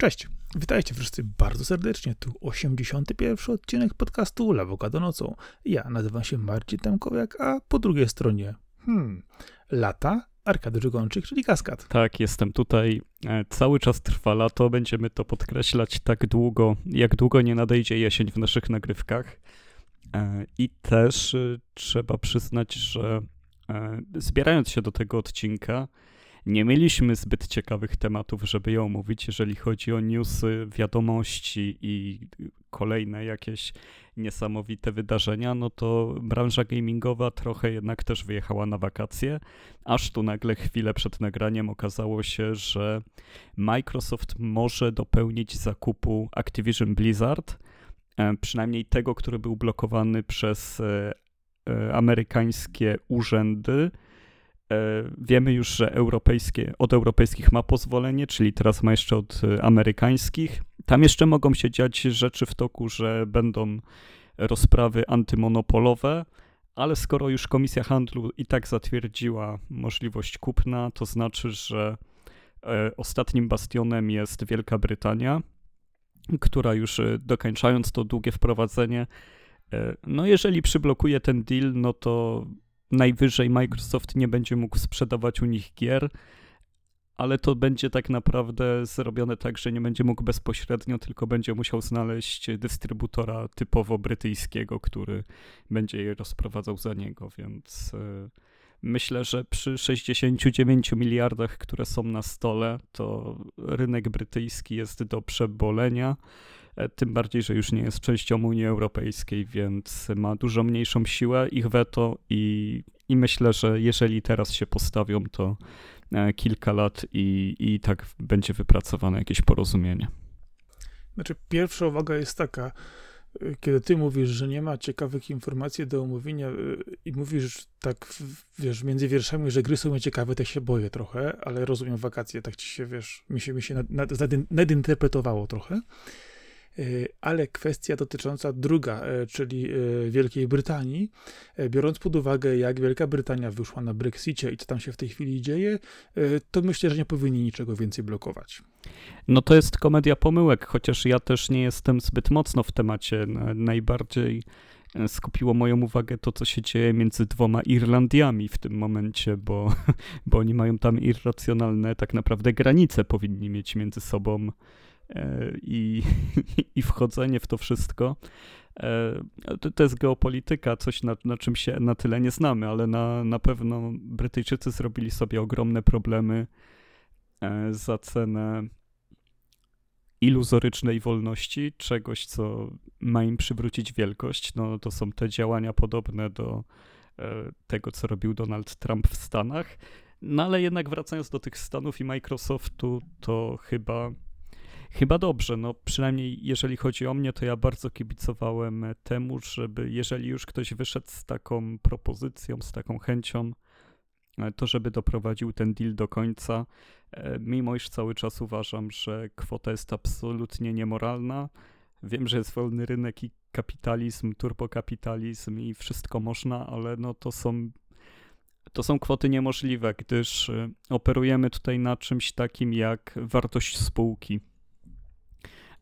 Cześć, witajcie wszyscy bardzo serdecznie. Tu 81 odcinek podcastu Lawokado nocą. Ja nazywam się Marcin Temkowiak, a po drugiej stronie, hmm, lata Arkady Żygonczyk, czyli Kaskad. Tak, jestem tutaj. E, cały czas trwa lato, będziemy to podkreślać tak długo, jak długo nie nadejdzie jesień w naszych nagrywkach. E, I też e, trzeba przyznać, że zbierając się do tego odcinka, nie mieliśmy zbyt ciekawych tematów, żeby ją omówić, jeżeli chodzi o newsy, wiadomości i kolejne jakieś niesamowite wydarzenia, no to branża gamingowa trochę jednak też wyjechała na wakacje, aż tu nagle chwilę przed nagraniem okazało się, że Microsoft może dopełnić zakupu Activision Blizzard, e, przynajmniej tego, który był blokowany przez e, e, amerykańskie urzędy, wiemy już, że europejskie, od europejskich ma pozwolenie, czyli teraz ma jeszcze od e, amerykańskich. Tam jeszcze mogą się dziać rzeczy w toku, że będą rozprawy antymonopolowe, ale skoro już Komisja Handlu i tak zatwierdziła możliwość kupna, to znaczy, że e, ostatnim bastionem jest Wielka Brytania, która już dokończając to długie wprowadzenie, no jeżeli przyblokuje ten deal, no to najwyżej Microsoft nie będzie mógł sprzedawać u nich gier, ale to będzie tak naprawdę zrobione tak, że nie będzie mógł bezpośrednio, tylko będzie musiał znaleźć dystrybutora typowo brytyjskiego, który będzie je rozprowadzał za niego, więc e, myślę, że przy 69 miliardach, które są na stole, to rynek brytyjski jest do przebolenia. E, tym bardziej, że już nie jest częścią Unii Europejskiej, więc ma dużo mniejszą siłę ich weto i, i myślę, że jeżeli teraz się postawią, to e, kilka lat i, i tak będzie wypracowane jakieś porozumienie. Znaczy, pierwsza uwaga jest taka, e, kiedy ty mówisz, że nie ma ciekawych informacji do omówienia i mówisz tak, wiesz, między wierszami, że gry są nieciekawe, tak się boję trochę, ale rozumiem wakacje, tak ci się, wiesz, mi się, mi się nad, nad, nadinterpretowało trochę. E, ale kwestia dotycząca druga, e, czyli e, Wielkiej Brytanii, biorąc pod uwagę, jak Wielka Brytania wyszła na Brexicie i co tam się w tej chwili dzieje, to myślę, że nie powinni niczego więcej blokować. No to jest komedia pomyłek, chociaż ja też nie jestem zbyt mocno w temacie. Najbardziej skupiło moją uwagę to, co się dzieje między dwoma Irlandiami w tym momencie, bo, bo oni mają tam irracjonalne tak naprawdę granice powinni mieć między sobą i, i wchodzenie w to wszystko. E, to, to jest geopolityka, coś na, na czym się na tyle nie znamy, ale na, na pewno Brytyjczycy zrobili sobie ogromne problemy e, za cenę iluzorycznej wolności, czegoś, co ma im przywrócić wielkość. No, to są te działania podobne do tego, co robił Donald Trump w Stanach. No ale jednak wracając do tych Stanów i Microsoftu, to chyba Chyba dobrze, no przynajmniej jeżeli chodzi o mnie, to ja bardzo kibicowałem temu, żeby jeżeli już ktoś wyszedł z taką propozycją, z taką chęcią, e, to żeby doprowadził ten deal do końca, e, mimo iż cały czas uważam, że kwota jest absolutnie niemoralna. Wiem, że jest wolny rynek i kapitalizm, turbokapitalizm i wszystko można, ale no to są to są kwoty niemożliwe, gdyż e, operujemy tutaj na czymś takim jak wartość spółki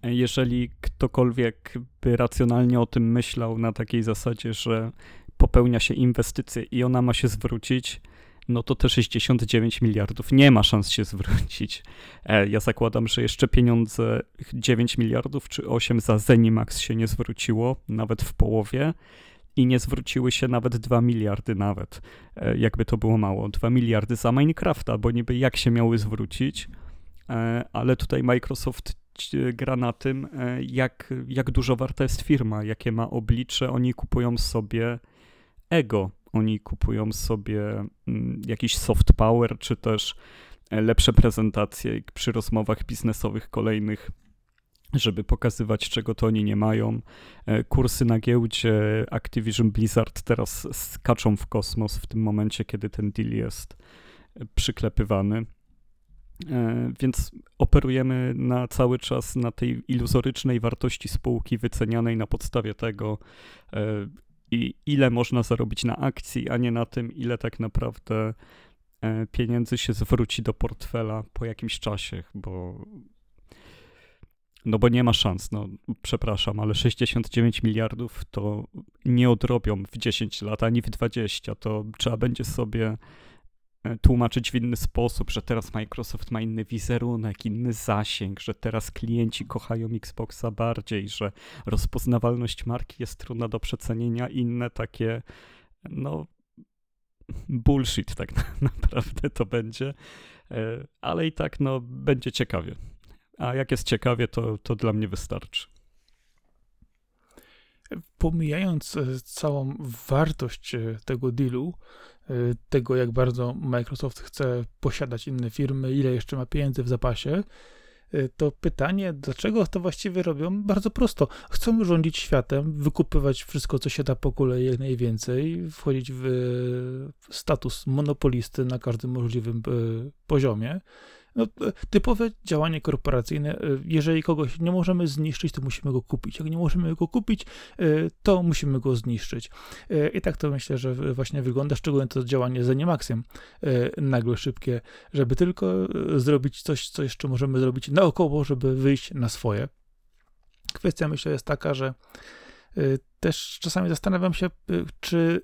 jeżeli ktokolwiek by racjonalnie o tym myślał na takiej zasadzie, że popełnia się inwestycję i ona ma się zwrócić, no to te 69 miliardów nie ma szans się zwrócić. E, ja zakładam, że jeszcze pieniądze 9 miliardów czy 8 za Zenimax się nie zwróciło, nawet w połowie i nie zwróciły się nawet 2 miliardy nawet, e, jakby to było mało. 2 miliardy za Minecrafta, bo niby jak się miały zwrócić, e, ale tutaj Microsoft gra na tym, e, jak, jak dużo warta jest firma, jakie ma oblicze. Oni kupują sobie ego, oni kupują sobie mm, jakiś soft power, czy też e, lepsze prezentacje przy rozmowach biznesowych kolejnych, żeby pokazywać, czego to oni nie mają. Kursy na giełdzie Activision Blizzard teraz skaczą w kosmos w tym momencie, kiedy ten deal jest przyklepywany. E, więc operujemy na cały czas na tej iluzorycznej wartości spółki wycenianej na podstawie tego, e, ile można zarobić na akcji, a nie na tym, ile tak naprawdę e, pieniędzy się zwróci do portfela po jakimś czasie, bo no bo nie ma szans, no przepraszam, ale 69 miliardów to nie odrobią w 10 lat ani w 20. To trzeba będzie sobie tłumaczyć w inny sposób, że teraz Microsoft ma inny wizerunek, inny zasięg, że teraz klienci kochają Xboxa bardziej, że rozpoznawalność marki jest trudna do przecenienia, inne takie, no, bullshit tak naprawdę to będzie, e, ale i tak, no, będzie ciekawie. A jak jest ciekawie, to, to dla mnie wystarczy. Pomijając e, całą wartość e, tego dealu, e, tego jak bardzo Microsoft chce posiadać inne firmy, ile jeszcze ma pieniędzy w zapasie, to pytanie, dlaczego to właściwie robią? Bardzo prosto. Chcą rządzić światem, wykupywać wszystko, co się da po kolei jak najwięcej, wchodzić w status monopolisty na każdym możliwym poziomie no, typowe działanie korporacyjne. E, jeżeli kogoś nie możemy zniszczyć, to musimy go kupić. Jak nie możemy go kupić, e, to musimy go zniszczyć. E, I tak to myślę, że właśnie wygląda, szczególnie to działanie z Animaxiem, nagle szybkie, żeby tylko zrobić coś, co jeszcze możemy zrobić naokoło, żeby wyjść na swoje. Kwestia myślę jest taka, że też czasami zastanawiam się, czy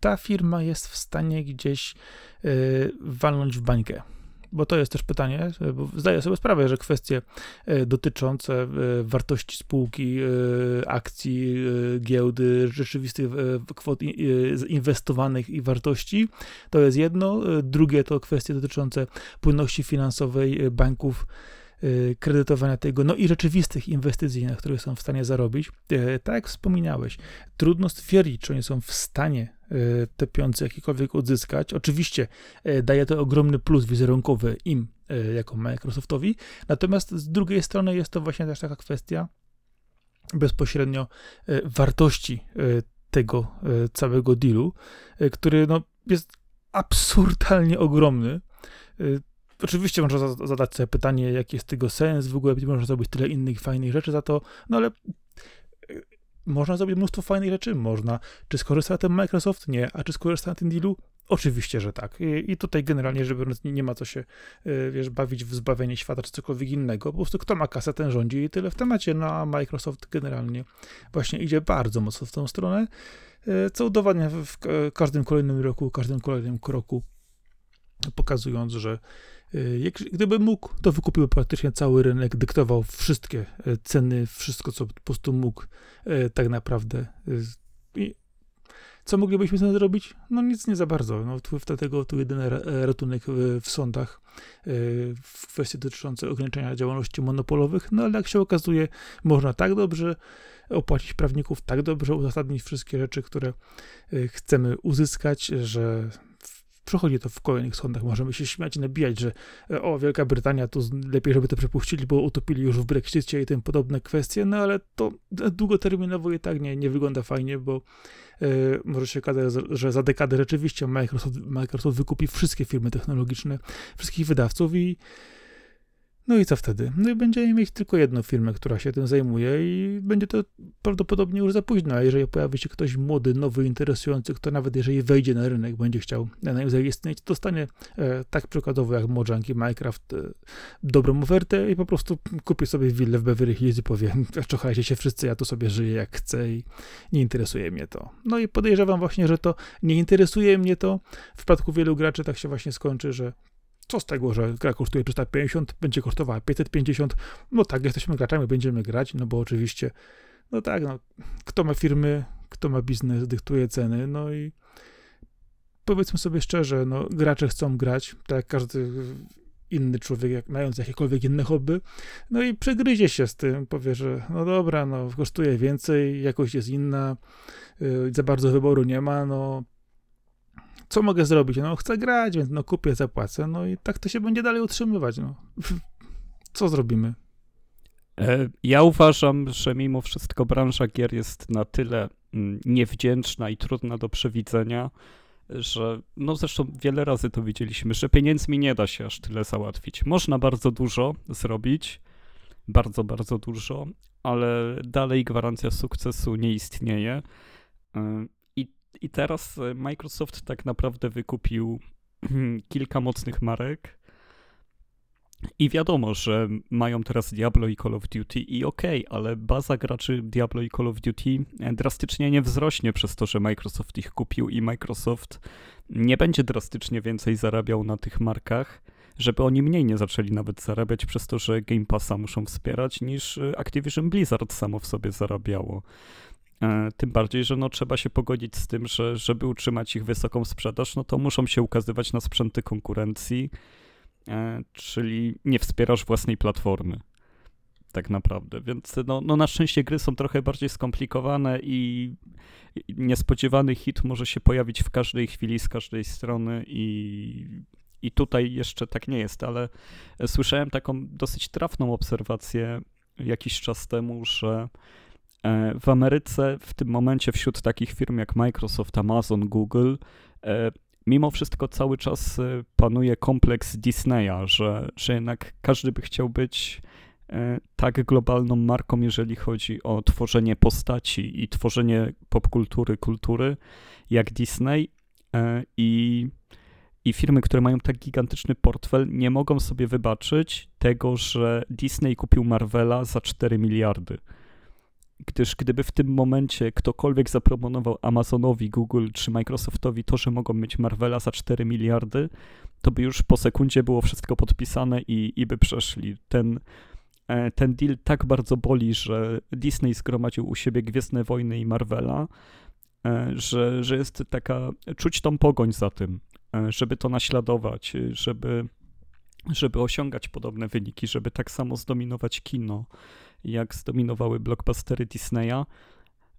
ta firma jest w stanie gdzieś walnąć w bańkę bo to jest też pytanie, bo zdaję sobie sprawę, że kwestie e, dotyczące e, wartości spółki, e, akcji, giełdy, rzeczywistych kwot inwestowanych i wartości, to jest jedno. Drugie to kwestie dotyczące płynności finansowej banków, kredytowania tego, no i rzeczywistych inwestycji, na które są w stanie zarobić. Tak jak wspominałeś, trudno stwierdzić, czy oni są w stanie E, te pieniądze jakiekolwiek odzyskać. Oczywiście e, daje to ogromny plus wizerunkowy im, e, jako Microsoftowi, natomiast z drugiej strony jest to właśnie też taka kwestia bezpośrednio wartości tego całego dealu, który no, jest absurdalnie ogromny. Oczywiście można zadać sobie pytanie, jaki jest tego sens, w ogóle można zrobić tyle innych fajnych rzeczy za to, no ale można zrobić mnóstwo fajnych rzeczy, można. Czy skorzysta na tym Microsoft? Nie. A czy skorzysta na tym dealu? Oczywiście, że tak. I, tutaj generalnie biorąc nie, ma co się, y, wiesz, bawić w zbawienie świata czy cokolwiek innego. Po prostu kto ma kasę, ten rządzi i tyle w temacie. No a Microsoft generalnie właśnie idzie bardzo mocno w tą stronę, y, co udowadnia w każdym kolejnym roku, każdym kolejnym kroku, pokazując, że Y, gdyby mógł, to wykupiłby praktycznie cały rynek, dyktował wszystkie y, ceny, wszystko, co po prostu mógł y, tak naprawdę. I co moglibyśmy z tym zrobić? No nic nie za bardzo. No, dlatego tu jedyny ratunek w sądach w kwestii dotyczącej ograniczenia działalności monopolowych, no ale jak się okazuje, można tak dobrze opłacić prawników, tak dobrze uzasadnić wszystkie rzeczy, które chcemy uzyskać, że Przechodzi to w kolejnych sądach. Możemy się śmiać i nabijać, że e, o, Wielka Brytania, to lepiej, żeby to przepuścili, bo utopili już w Brexicie i tym podobne kwestie, no ale to długoterminowo i tak nie, nie wygląda fajnie, bo e, może się okazać, że za dekadę rzeczywiście Microsoft, Microsoft wykupi wszystkie firmy technologiczne, wszystkich wydawców i no i co wtedy? No i będziemy mieć tylko jedną firmę, która się tym zajmuje i będzie to prawdopodobnie już za późno, a jeżeli pojawi się ktoś młody, nowy, interesujący, kto nawet jeżeli wejdzie na rynek, będzie chciał na nim zaistnieć, dostanie e, tak przykładowo jak Mojang i Minecraft e, dobrą ofertę i po prostu kupi sobie willę w Beverly Hills i powie, czochajcie się wszyscy, ja tu sobie żyję jak chcę i nie interesuje mnie to. No i podejrzewam właśnie, że to nie interesuje mnie to. W przypadku wielu graczy tak się właśnie skończy, że co z tego, że gra kosztuje 350, będzie kosztowała 550, no tak, jesteśmy graczami, będziemy grać, no bo oczywiście, no tak, no, kto ma firmy, kto ma biznes, dyktuje ceny, no i powiedzmy sobie szczerze, no, gracze chcą grać, tak jak każdy inny człowiek, jak, mając jakiekolwiek inne hobby, no i przegryzie się z tym, powie, że no dobra, no kosztuje więcej, jakość jest inna, yy, za bardzo wyboru nie ma, no co mogę zrobić? No chcę grać, więc no kupię, zapłacę, no i tak to się będzie dalej utrzymywać, no. Co zrobimy? E, ja uważam, że mimo wszystko branża gier jest na tyle mm, niewdzięczna i trudna do przewidzenia, że no zresztą wiele razy to widzieliśmy, że pieniędzmi nie da się aż tyle załatwić. Można bardzo dużo zrobić, bardzo, bardzo dużo, ale dalej gwarancja sukcesu nie istnieje. I teraz e, Microsoft tak naprawdę wykupił kilka mocnych marek. I wiadomo, że mają teraz Diablo i Call of Duty i okej, okay, ale baza graczy Diablo i Call of Duty e, drastycznie nie wzrośnie przez to, że Microsoft ich kupił i Microsoft nie będzie drastycznie więcej zarabiał na tych markach, żeby oni mniej nie zaczęli nawet zarabiać przez to, że Game Passa muszą wspierać, niż e, Activision Blizzard samo w sobie zarabiało. E, tym bardziej, że no, trzeba się pogodzić z tym, że żeby utrzymać ich wysoką sprzedaż, no to muszą się ukazywać na sprzęty konkurencji, E, czyli nie wspierasz własnej platformy. Tak naprawdę. Więc no, no na szczęście gry są trochę bardziej skomplikowane i niespodziewany hit może się pojawić w każdej chwili z każdej strony i, i tutaj jeszcze tak nie jest, ale słyszałem taką dosyć trafną obserwację jakiś czas temu, że w Ameryce w tym momencie wśród takich firm jak Microsoft, Amazon, Google e, mimo wszystko cały czas y, panuje kompleks Disneya, że, że jednak każdy by chciał być e, tak globalną marką, jeżeli chodzi o tworzenie postaci i tworzenie popkultury, kultury, jak Disney. E, i, i firmy, które mają tak gigantyczny portfel, nie mogą sobie wybaczyć tego, że Disney kupił Marvela za 4 miliardy gdyż gdyby w tym momencie ktokolwiek zaproponował Amazonowi, Google czy Microsoftowi to, że mogą mieć Marvela za 4 miliardy, to by już po sekundzie było wszystko podpisane i, i by przeszli. Ten, e, ten deal tak bardzo boli, że Disney zgromadził u siebie Gwiezdne Wojny i Marvela, e, że, że jest taka, czuć tą pogoń za tym, e, żeby to naśladować, żeby, żeby osiągać podobne wyniki, żeby tak samo zdominować kino jak zdominowały blockbustery Disneya.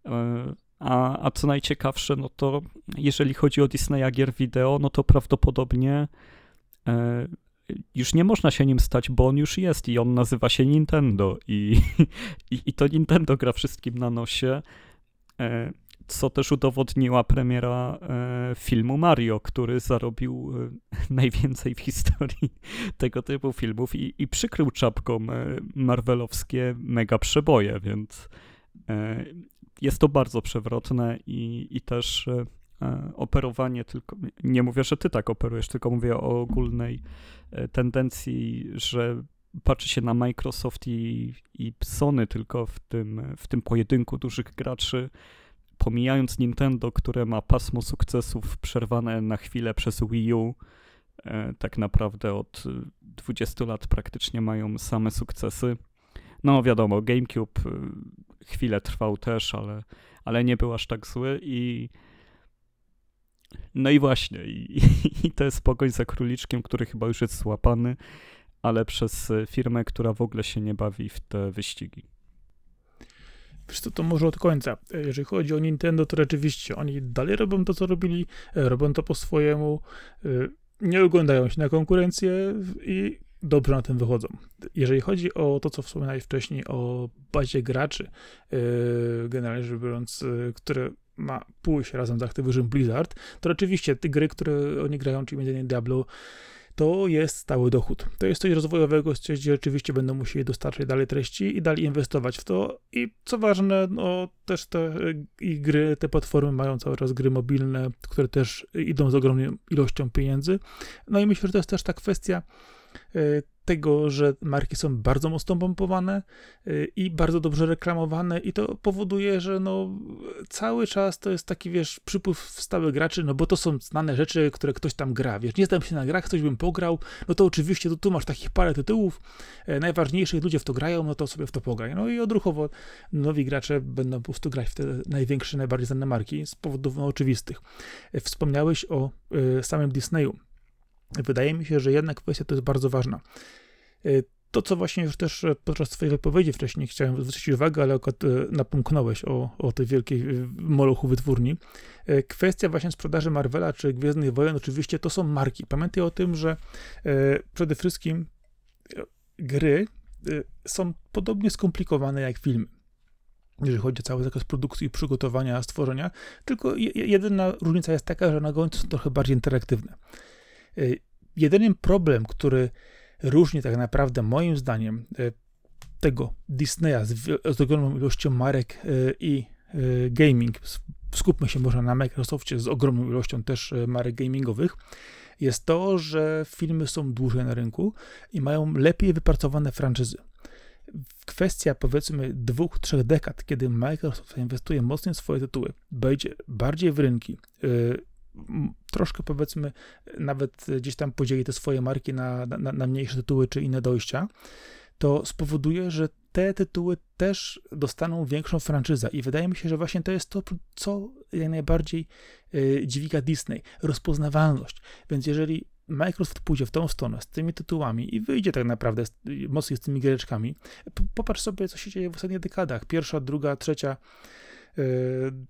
E, a, a co najciekawsze, no to jeżeli chodzi o Disneya gier wideo, no to prawdopodobnie e, już nie można się nim stać, bo on już jest i on nazywa się Nintendo i, i, i to Nintendo gra wszystkim na nosie. Co też udowodniła premiera e, filmu Mario, który zarobił e, najwięcej w historii tego typu filmów i, i przykrył czapką e, marvelowskie mega przeboje, więc jest to bardzo przewrotne i, i też operowanie tylko, nie mówię, że ty tak operujesz, tylko mówię o ogólnej tendencji, że patrzy się na Microsoft i, i Sony tylko w tym, w tym pojedynku dużych graczy, pomijając Nintendo, które ma pasmo sukcesów przerwane na chwilę przez Wii U, e, tak naprawdę od 20 lat praktycznie mają same sukcesy. No wiadomo, GameCube e, chwilę trwał też, ale, ale nie był aż tak zły i no i właśnie, i, i to jest pogoń za króliczkiem, który chyba już jest złapany, ale przez firmę, która w ogóle się nie bawi w te wyścigi. Wiesz co, to może od końca. Jeżeli chodzi o Nintendo, to rzeczywiście oni dalej robią to, co robili, robią to po swojemu, e, nie oglądają się na konkurencję i dobrze na tym wychodzą. Jeżeli chodzi o to, co wspominałeś wcześniej, o bazie graczy, generalnie rzecz biorąc, które ma pójść razem z Activision Blizzard, to oczywiście te gry, które oni grają, czyli m.in. Diablo, to jest stały dochód. To jest coś rozwojowego, coś, gdzie rzeczywiście będą musieli dostarczać dalej treści i dalej inwestować w to. I co ważne, no też te e, i gry, te platformy mają cały czas gry mobilne, które też idą z ogromną ilością pieniędzy. No i myślę, że to jest też ta kwestia e, tego, że marki są bardzo mocno pompowane y, i bardzo dobrze reklamowane i to powoduje, że no cały czas to jest taki, wiesz, przypływ stałych graczy, no bo to są znane rzeczy, które ktoś tam gra, wiesz, nie znam się na grach, ktoś bym pograł, no to oczywiście tu, tu masz takich parę tytułów, e, najważniejszych, ludzie w to grają, no to sobie w to pograj. No i odruchowo nowi gracze będą po prostu grać w te największe, najbardziej znane marki z powodów no, oczywistych. E, wspomniałeś o y, samym Disneyu. Wydaje mi się, że jedna kwestia to jest bardzo ważna. Y, to, co właśnie już też podczas Twojej wypowiedzi wcześniej chciałem zwrócić uwagę, ale y, napomknąłeś o, o tej wielkiej molochu wytwórni. Kwestia właśnie sprzedaży Marvela czy Gwiezdnych Wojen, oczywiście to są marki. Pamiętaj o tym, że przede wszystkim gry są podobnie skomplikowane jak filmy jeżeli chodzi o cały zakres produkcji, przygotowania, stworzenia, tylko jedyna różnica jest taka, że na końcu są trochę bardziej interaktywne. Jedynym problem, który różni tak naprawdę moim zdaniem e, tego Disneya z, z ogromną ilością marek e, i gaming, skupmy się może na Microsoftie z ogromną ilością też marek gamingowych, jest to, że filmy są dłużej na rynku i mają lepiej wypracowane franczyzy. Kwestia powiedzmy dwóch, trzech dekad, kiedy Microsoft inwestuje mocniej w swoje tytuły, wejdzie bardziej w rynki, troszkę powiedzmy nawet gdzieś tam podzieli te swoje marki na, na, na mniejsze tytuły czy inne dojścia, to spowoduje, że te tytuły też dostaną większą franczyzę. I wydaje mi się, że właśnie to jest to, co jak najbardziej y, dźwiga Disney rozpoznawalność. Więc jeżeli Microsoft pójdzie w tą stronę z tymi tytułami i wyjdzie tak naprawdę z, mocniej z tymi giereczkami, popatrz sobie, co się dzieje w ostatnich dekadach. Pierwsza, druga, trzecia E,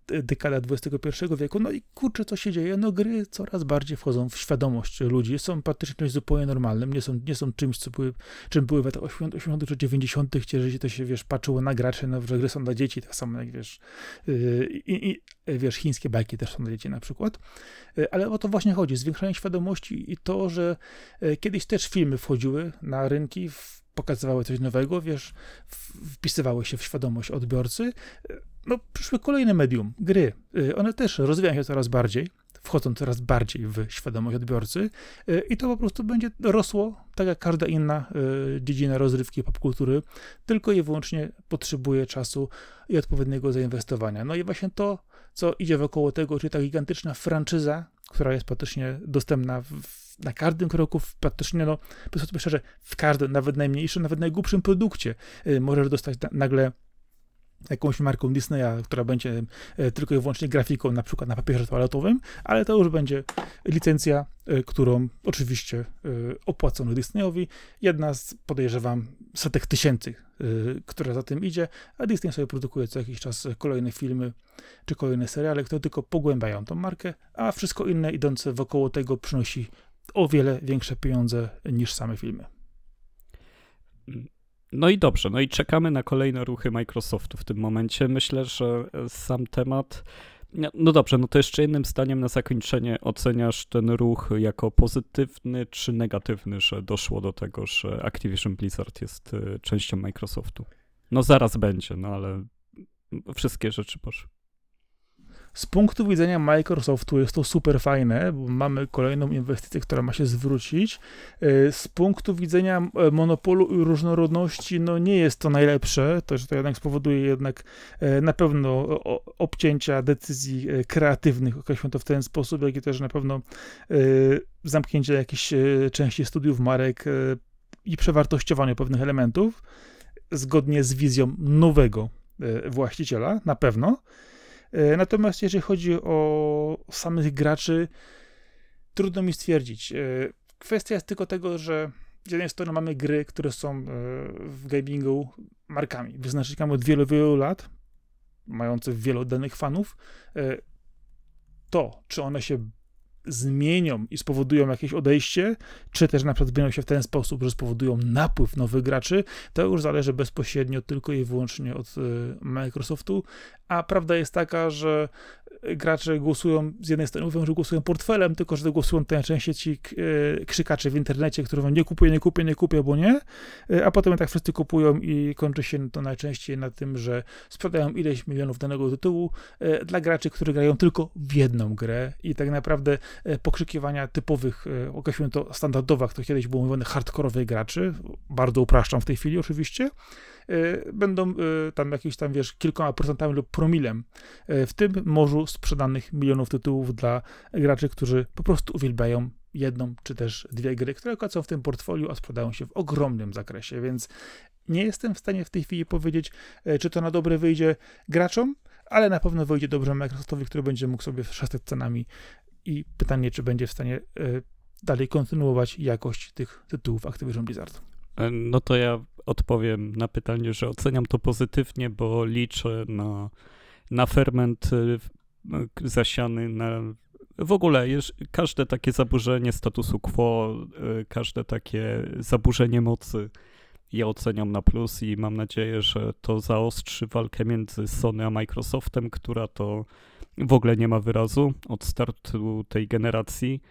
dekada XXI wieku. No i kurczę, co się dzieje? No gry coraz bardziej wchodzą w świadomość ludzi, są praktycznie czymś zupełnie normalnym, nie są, nie są czymś, co były, czym były w latach 80. czy 90., gdzie to się, wiesz, patrzyło na gracze, no, że gry są dla dzieci, tak samo jak, wiesz, e, i, i wiesz, chińskie bajki też są dla dzieci na przykład. E, ale o to właśnie chodzi, zwiększanie świadomości i to, że kiedyś też filmy wchodziły na rynki, pokazywały coś nowego, wiesz, wpisywały się w świadomość odbiorcy, no, przyszły kolejne medium, gry. Y, one też rozwijają się coraz bardziej, wchodzą coraz bardziej w świadomość odbiorcy y, i to po prostu będzie rosło, tak jak każda inna y, dziedzina rozrywki popkultury, tylko i wyłącznie potrzebuje czasu i odpowiedniego zainwestowania. No i właśnie to, co idzie wokoło tego, czyli ta gigantyczna franczyza, która jest praktycznie dostępna w, na każdym kroku, praktycznie, no, powiedzmy szczerze, w każdym, nawet najmniejszym, nawet najgłupszym produkcie możesz dostać nagle jakąś marką Disneya, która będzie e, tylko i wyłącznie grafiką, na przykład na papierze toaletowym, ale to już będzie licencja, którą oczywiście opłacono Disneyowi. Jedna z, podejrzewam, setek tysięcy, która za tym idzie, a Disney sobie produkuje co jakiś czas kolejne filmy czy kolejne seriale, które tylko pogłębiają tą markę, a wszystko inne idące wokoło tego przynosi o wiele większe pieniądze niż same filmy. No i dobrze, no i czekamy na kolejne ruchy Microsoftu w tym momencie. Myślę, że sam temat. No dobrze, no to jeszcze jednym zdaniem na zakończenie oceniasz ten ruch jako pozytywny czy negatywny, że doszło do tego, że Activision Blizzard jest y, częścią Microsoftu. No zaraz będzie, no ale wszystkie rzeczy poszły. Z punktu widzenia Microsoftu jest to super fajne, bo mamy kolejną inwestycję, która ma się zwrócić. E, z punktu widzenia e, monopolu i różnorodności, no nie jest to najlepsze, to, że to jednak spowoduje jednak e, na pewno obcięcia decyzji kreatywnych, określmy to w ten sposób, jak i też na pewno zamknięcie jakichś części studiów marek i przewartościowanie pewnych elementów, zgodnie z wizją nowego właściciela, na pewno. E, natomiast jeżeli chodzi o samych graczy, trudno mi stwierdzić. E, kwestia jest tylko tego, że z jednej strony mamy gry, które są e, w gamingu markami, wyznacznikami od wielu, wielu lat, mające wielu danych fanów. To, czy one się zmienią i spowodują jakieś odejście, czy też na przykład zmienią się w ten sposób, że spowodują napływ nowych graczy, to już zależy bezpośrednio tylko i wyłącznie od Microsoftu, a prawda jest taka, że gracze głosują, z jednej strony mówią, że głosują portfelem, tylko że głosują najczęściej ci e, krzykacze w internecie, którzy mówią nie kupuję, nie kupię, nie kupię, bo nie, e, a potem tak wszyscy kupują i kończy się to najczęściej na tym, że sprzedają ileś milionów danego tytułu e, dla graczy, którzy grają tylko w jedną grę. I tak naprawdę pokrzykiwania typowych, określmy to standardowych, to kiedyś było mówione hardkorowych graczy, bardzo upraszczam w tej chwili oczywiście, Y, będą tam jakieś tam, wiesz, kilkoma procentami lub promilem w tym morzu sprzedanych milionów tytułów dla graczy, którzy po prostu uwielbiają jedną czy też dwie gry, które są w tym portfolio, a sprzedają się w ogromnym zakresie, więc nie jestem w stanie w tej chwili powiedzieć, czy to na dobre wyjdzie graczom, ale na pewno wyjdzie dobrze Microsoftowi, który będzie mógł sobie szastać cenami i pytanie, czy będzie w stanie dalej kontynuować jakość tych tytułów Activision Blizzard. E, no to ja odpowiem na pytanie, że oceniam to pozytywnie, bo liczę na, na ferment y, zasiany na w ogóle każde takie zaburzenie statusu quo, każde takie zaburzenie mocy ja oceniam na plus i mam nadzieję, że to zaostrzy walkę między Sony a Microsoftem, która to w ogóle nie ma wyrazu od startu tej generacji.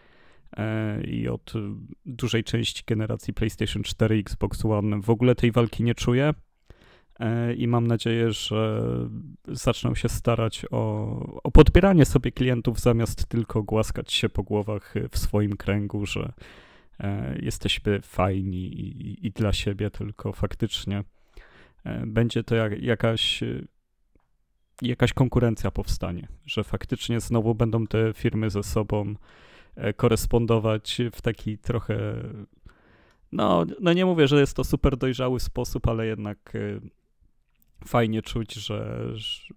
E, i od dużej części generacji PlayStation 4 Xbox One w ogóle tej walki nie czuję. e, i mam nadzieję, że zaczną się starać o, o podbieranie sobie klientów zamiast tylko głaskać się po głowach w swoim kręgu, że e, jesteśmy fajni i, i dla siebie, tylko faktycznie będzie to jak, jakaś jakaś konkurencja powstanie, że faktycznie znowu będą te firmy ze sobą korespondować w taki trochę no, no nie mówię, że jest to super dojrzały sposób, ale jednak y, fajnie czuć, że,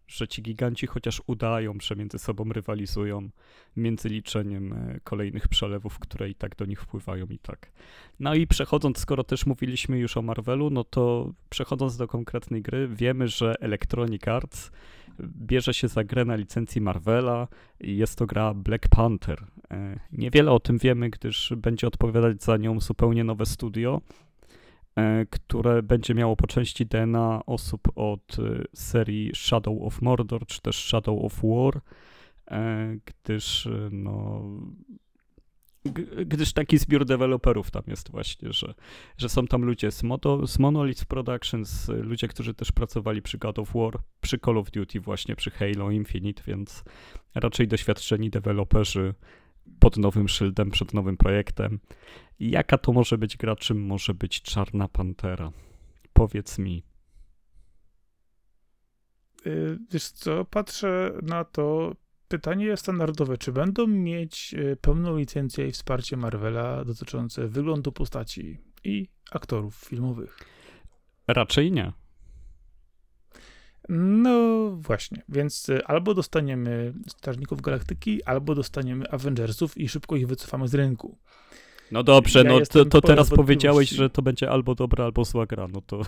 że ci giganci chociaż udają, że między sobą rywalizują między liczeniem y, kolejnych przelewów, które i tak do nich wpływają i tak. No i przechodząc, skoro też mówiliśmy już o Marvelu, no to przechodząc do konkretnej gry, wiemy, że Electronic Arts bierze się za grę na licencji Marvela i jest to gra Black Panther. E, niewiele o tym wiemy, gdyż będzie odpowiadać za nią zupełnie nowe studio, e, które będzie miało po części DNA osób od e, serii Shadow of Mordor czy też Shadow of War, gdyż no, gdyż taki zbiór deweloperów tam jest właśnie, że, że są tam ludzie z, Moto, z Monolith Productions, ludzie, którzy też pracowali przy God of War, przy Call of Duty właśnie, przy Halo Infinite, więc raczej doświadczeni deweloperzy pod nowym szyldem, przed nowym projektem. Jaka to może być gra, czym może być Czarna Pantera? Powiedz mi. Y, wiesz co, patrzę na to, pytanie standardowe, czy będą mieć y, pełną licencję i wsparcie Marvela dotyczące wyglądu postaci i aktorów filmowych? Raczej nie. No właśnie, więc y, albo dostaniemy Strażników Galaktyki, albo dostaniemy Avengersów i szybko ich wycofamy z rynku. No dobrze, ja no to, to teraz powiedziałeś, że to będzie albo dobra, albo zła gra, no to,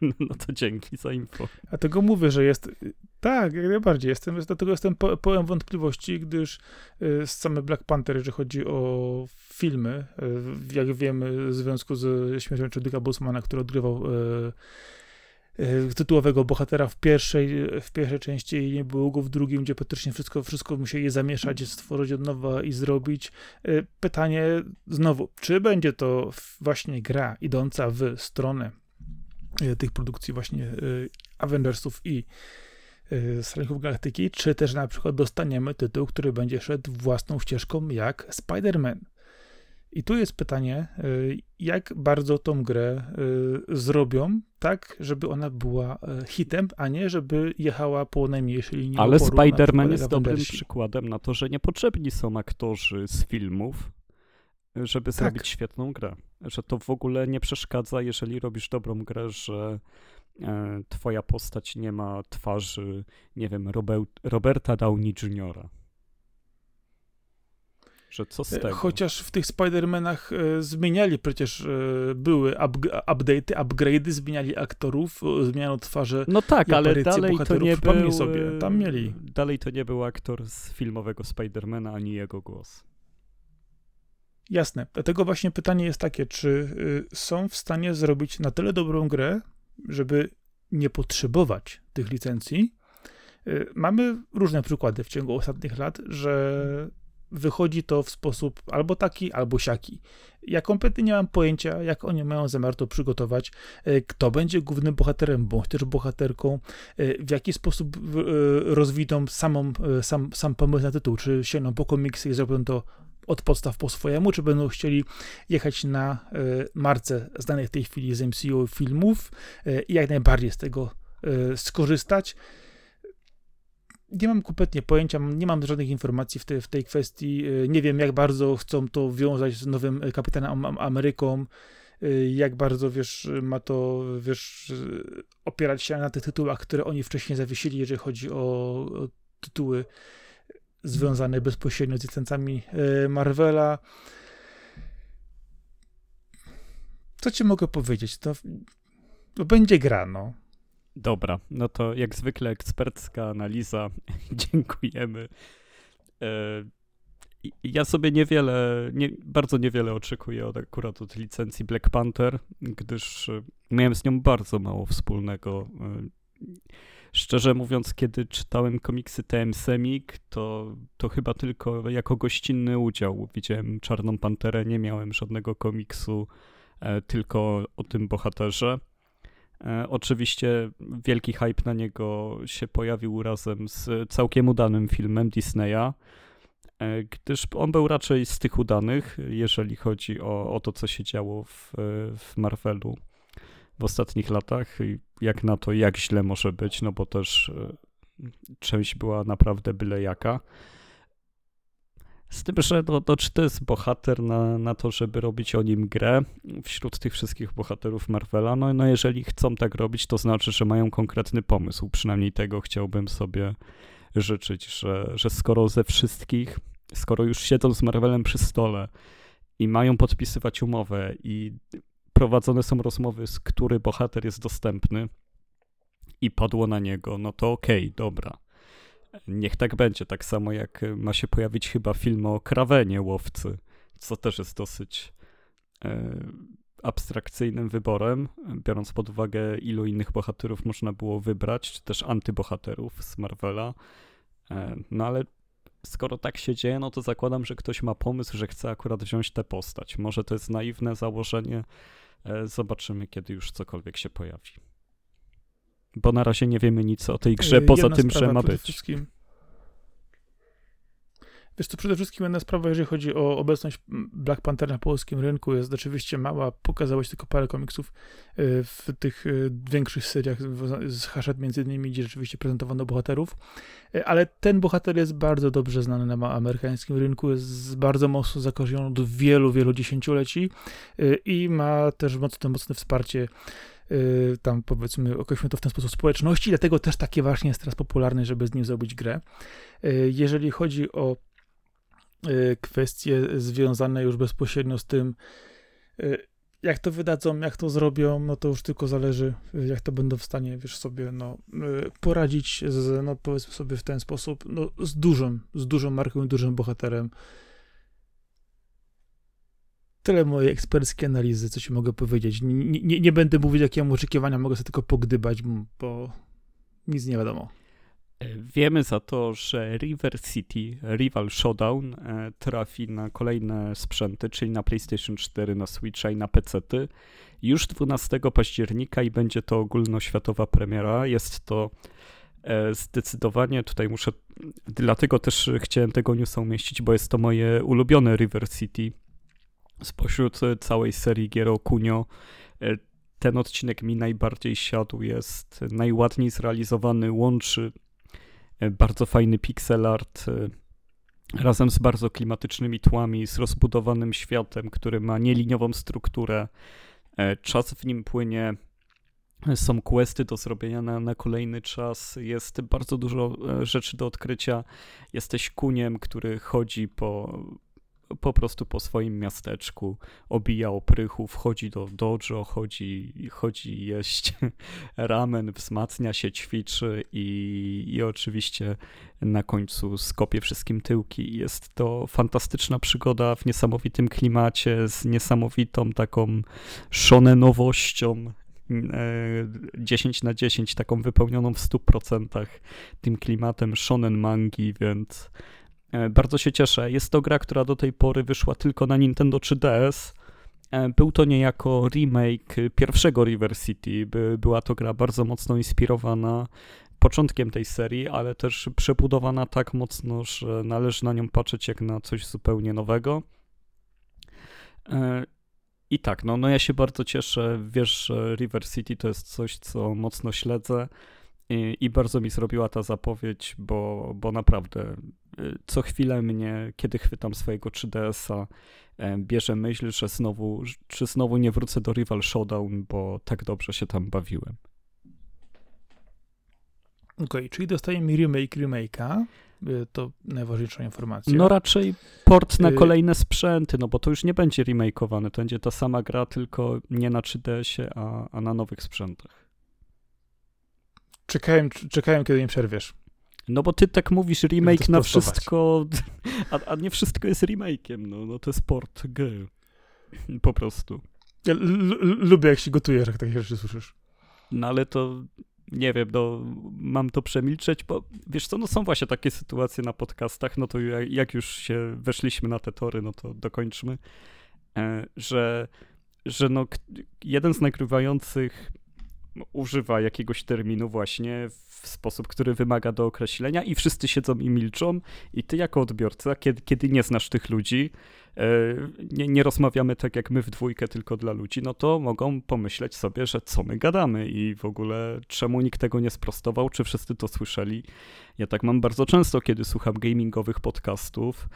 no to dzięki za info. A tego mówię, że jest, tak, jak najbardziej, jestem, dlatego jestem pełen wątpliwości, gdyż y, same Black Panther, jeżeli chodzi o filmy, y, jak wiemy, w związku z śmiercią Chadwicka Bosemana, który odgrywał y, tytułowego bohatera w pierwszej, w pierwszej części i nie było go w drugim, gdzie praktycznie wszystko, wszystko musieli zamieszać, stworzyć od nowa i zrobić. Pytanie znowu, czy będzie to właśnie gra idąca w stronę tych produkcji właśnie Avengersów i Strażników Galaktyki, czy też na przykład dostaniemy tytuł, który będzie szedł własną ścieżką jak Spider-Man. I tu jest pytanie, jak bardzo tą grę zrobią, tak, żeby ona była hitem, a nie żeby jechała po najmniejszej linii Ale Spider-Man jest dobrym przykładem na to, że niepotrzebni są aktorzy z filmów, żeby tak. zrobić świetną grę. Że to w ogóle nie przeszkadza, jeżeli robisz dobrą grę, że e, twoja postać nie ma twarzy, nie wiem, Roberta Downey Jr., że co z e, tego? Chociaż w tych Spider-Manach e, zmieniali przecież, e, były update'y, upgrade'y, zmieniali aktorów, zmieniano twarze. No tak, ale dalej to nie był... sobie, tam mieli. Dalej to nie był aktor z filmowego Spidermana, ani jego głos. Jasne. Dlatego właśnie pytanie jest takie, czy y, są w stanie zrobić na tyle dobrą grę, żeby nie potrzebować tych licencji. Y, mamy różne przykłady w ciągu ostatnich lat, że wychodzi to w sposób albo taki, albo siaki. Ja kompletnie nie mam pojęcia, jak oni mają zamiar to przygotować, y, kto będzie głównym bohaterem, bądź też bohaterką, w jaki sposób rozwiną samą, sam, sam pomysł na tytuł, czy sięgną po komiksy i zrobią to od podstaw po swojemu, czy będą chcieli jechać na e, marce znanej w tej chwili z MCU filmów e, i jak najbardziej z tego e, skorzystać. Nie mam kompletnie pojęcia, nie mam żadnych informacji w, te, w tej kwestii. Nie wiem, jak bardzo chcą to wiązać z nowym Kapitanem Ameryką, jak bardzo, wiesz, ma to, wiesz, opierać się na tych tytułach, które oni wcześniej zawiesili, jeżeli chodzi o tytuły związane bezpośrednio z licencjami e, Marvela. Co ci mogę powiedzieć? To, to będzie grano. Dobra, no to jak zwykle ekspercka analiza. Dziękujemy. E, ja sobie niewiele, nie, bardzo niewiele oczekuję od, akurat od licencji Black Panther, gdyż miałem z nią bardzo mało wspólnego. Szczerze mówiąc, kiedy czytałem komiksy TM Semik, to, to chyba tylko jako gościnny udział widziałem Czarną Panterę, nie miałem żadnego komiksu, e, tylko o tym bohaterze. E, oczywiście wielki hype na niego się pojawił razem z całkiem udanym filmem Disneya, e, gdyż on był raczej z tych udanych, jeżeli chodzi o, o to, co się działo w, w Marvelu w ostatnich latach. Jak na to, jak źle może być, no bo też e, część była naprawdę byle jaka. Z tym, że no, no, czy to jest bohater na, na to, żeby robić o nim grę wśród tych wszystkich bohaterów Marvela? No, no jeżeli chcą tak robić, to znaczy, że mają konkretny pomysł. Przynajmniej tego chciałbym sobie życzyć, że, że skoro ze wszystkich, skoro już siedzą z Marvelem przy stole i mają podpisywać umowę i prowadzone są rozmowy, z który bohater jest dostępny i padło na niego, no to okej, okay, dobra Niech tak będzie, tak samo jak ma się pojawić chyba film o Krawenie łowcy, co też jest dosyć e, abstrakcyjnym wyborem, biorąc pod uwagę ilu innych bohaterów można było wybrać, czy też antybohaterów z Marvela. E, no ale skoro tak się dzieje, no to zakładam, że ktoś ma pomysł, że chce akurat wziąć tę postać. Może to jest naiwne założenie, zobaczymy, kiedy już cokolwiek się pojawi bo na razie nie wiemy nic o tej grze, y, poza tym, że ma być. Wszystkim. Wiesz to przede wszystkim jedna sprawa, jeżeli chodzi o obecność Black Panther na polskim rynku, jest oczywiście mała. Pokazałeś tylko parę komiksów y, w tych y, większych seriach z Hachette między innymi, gdzie rzeczywiście prezentowano bohaterów, ale ten bohater jest bardzo dobrze znany na amerykańskim rynku, jest bardzo mocno zakorzeniony od wielu, wielu dziesięcioleci i ma też mocne, mocne wsparcie Y, tam powiedzmy, określmy to w ten sposób, społeczności, dlatego też takie właśnie jest teraz popularne, żeby z nim zrobić grę. Y, jeżeli chodzi o y, kwestie związane już bezpośrednio z tym, jak to wydadzą, jak to zrobią, no to już tylko zależy, jak to będą w stanie, wiesz, sobie, no, poradzić z, no, powiedzmy sobie w ten sposób, no, z dużym, z dużą marką i dużym bohaterem, tyle mojej eksperckiej analizy, co ci mogę powiedzieć. Nie, nie, nie będę mówić, jakie mam oczekiwania, mogę sobie tylko pogdybać, bo nic nie wiadomo. Wiemy za to, że River City Rival Showdown e, trafi na kolejne sprzęty, czyli na PlayStation 4, na Switcha i na PC już 12 października i będzie to ogólnoświatowa premiera. Jest to e, zdecydowanie, tutaj muszę, dlatego też chciałem tego newsa umieścić, bo jest to moje ulubione River City spośród całej serii gier o Kunio e, ten odcinek mi najbardziej siadł, jest najładniej zrealizowany, łączy bardzo fajny pixel art razem z bardzo klimatycznymi tłami, z rozbudowanym światem, który ma nieliniową strukturę. Czas w nim płynie, są questy do zrobienia na, na kolejny czas, jest bardzo dużo rzeczy do odkrycia. Jesteś kuniem, który chodzi po po prostu po swoim miasteczku obija oprychów, chodzi do dojo, chodzi, chodzi jeść ramen, wzmacnia się, ćwiczy i, i oczywiście na końcu skopie wszystkim tyłki. Jest to fantastyczna przygoda w niesamowitym klimacie, z niesamowitą taką shonenowością, 10 e, na 10, taką wypełnioną w 100% tym klimatem shonen mangi, więc bardzo się cieszę. Jest to gra, która do tej pory wyszła tylko na Nintendo 3DS. E, był to niejako remake pierwszego River City. Była to gra bardzo mocno inspirowana początkiem tej serii, ale też przebudowana tak mocno, że należy na nią patrzeć jak na coś zupełnie nowego. E, I tak, no, no ja się bardzo cieszę. Wiesz, River City to jest coś, co mocno śledzę. I, I, bardzo mi zrobiła ta zapowiedź, bo, bo naprawdę co chwilę mnie, kiedy chwytam swojego 3DS-a, e, bierze myśl, że znowu, czy znowu nie wrócę do Rival Showdown, bo tak dobrze się tam bawiłem. Okej, okay, czyli dostajemy remake remake'a, y, to najważniejsza informacja. No raczej port na y, kolejne sprzęty, no bo to już nie będzie remake'owane, to będzie ta sama gra, tylko nie na 3DS-ie, a, a na nowych sprzętach. Czekałem, czekałem, kiedy mi przerwiesz. No bo ty tak mówisz remake na wszystko, a, a, nie wszystko jest remake'iem, no, no to jest port gry. Po prostu. Ja lubię, jak się gotujesz, jak takie rzeczy słyszysz. No ale to, nie wiem, no, mam to przemilczeć, bo wiesz co, no są właśnie takie sytuacje na podcastach, no to jak już się weszliśmy na te tory, no to dokończmy, e, że, że no, jeden z nagrywających używa jakiegoś terminu właśnie w sposób, który wymaga do określenia i wszyscy siedzą i milczą i ty jako odbiorca, kiedy, kiedy nie znasz tych ludzi, e, nie, nie rozmawiamy tak jak my w dwójkę tylko dla ludzi, no to mogą pomyśleć sobie, że co my gadamy i w ogóle czemu nikt tego nie sprostował, czy wszyscy to słyszeli. Ja tak mam bardzo często, kiedy słucham gamingowych podcastów,